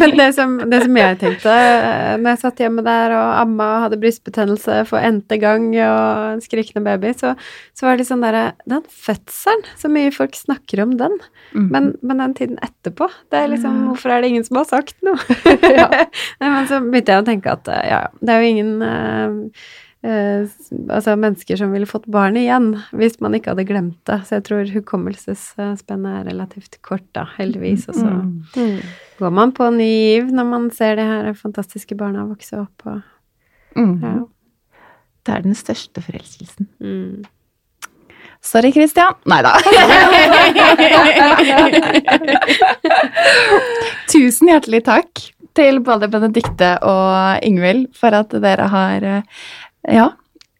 Men det som, det som jeg tenkte eh, når jeg satt hjemme der og amma hadde brystbetennelse for n-te gang og en skrikende baby, så, så var det sånn derre Den fødselen, så mye folk snakker om den. Mm. Men, men den tiden etterpå, det er liksom Hvorfor er det ingen som har sagt noe? (laughs) (laughs) Nei, men så begynte jeg å tenke at eh, ja, det er jo ingen uh, uh, altså mennesker som ville fått barn igjen hvis man ikke hadde glemt det. Så jeg tror hukommelsesspennet er relativt kort, da, heldigvis. Og så Mm. går man på ny giv når man ser de her fantastiske barna vokse opp. Og, Mm. ja. Det er den største forelskelsen. mm. Sorry, Christian. Nei da. (laughs) Tusen hjertelig takk til både Benedikte og Ingvild for at dere har eh, ja,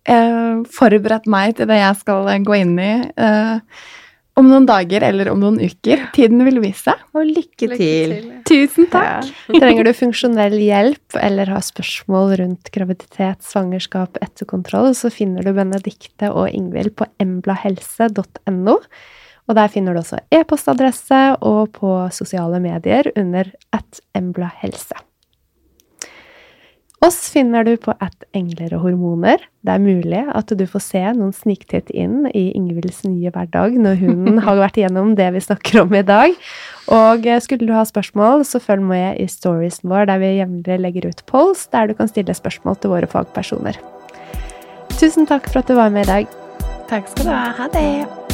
eh, forberedt meg til det jeg skal gå inn i eh, om noen dager eller om noen uker. Tiden vil vise. Og lykke, til. Tusen takk. (laughs) Trenger du funksjonell hjelp eller har spørsmål rundt graviditet, svangerskap, etterkontroll, så finner du Benedikte og Ingvild på emblahelse.no. Og der finner du også e-postadresse og på sosiale medier under at emblahelse. Oss finner du på at engler og hormoner. Det er mulig at du får se noen sniktitt inn i Ingvilds nye hverdag når hun (laughs) har vært igjennom det vi snakker om i dag. Og eh, skulle du ha spørsmål, så følg med i storiesen vår, der vi jevnlig legger ut polls der du kan stille spørsmål til våre fagpersoner. Tusen takk for at du var med i dag. Takk skal du ha. Ha det.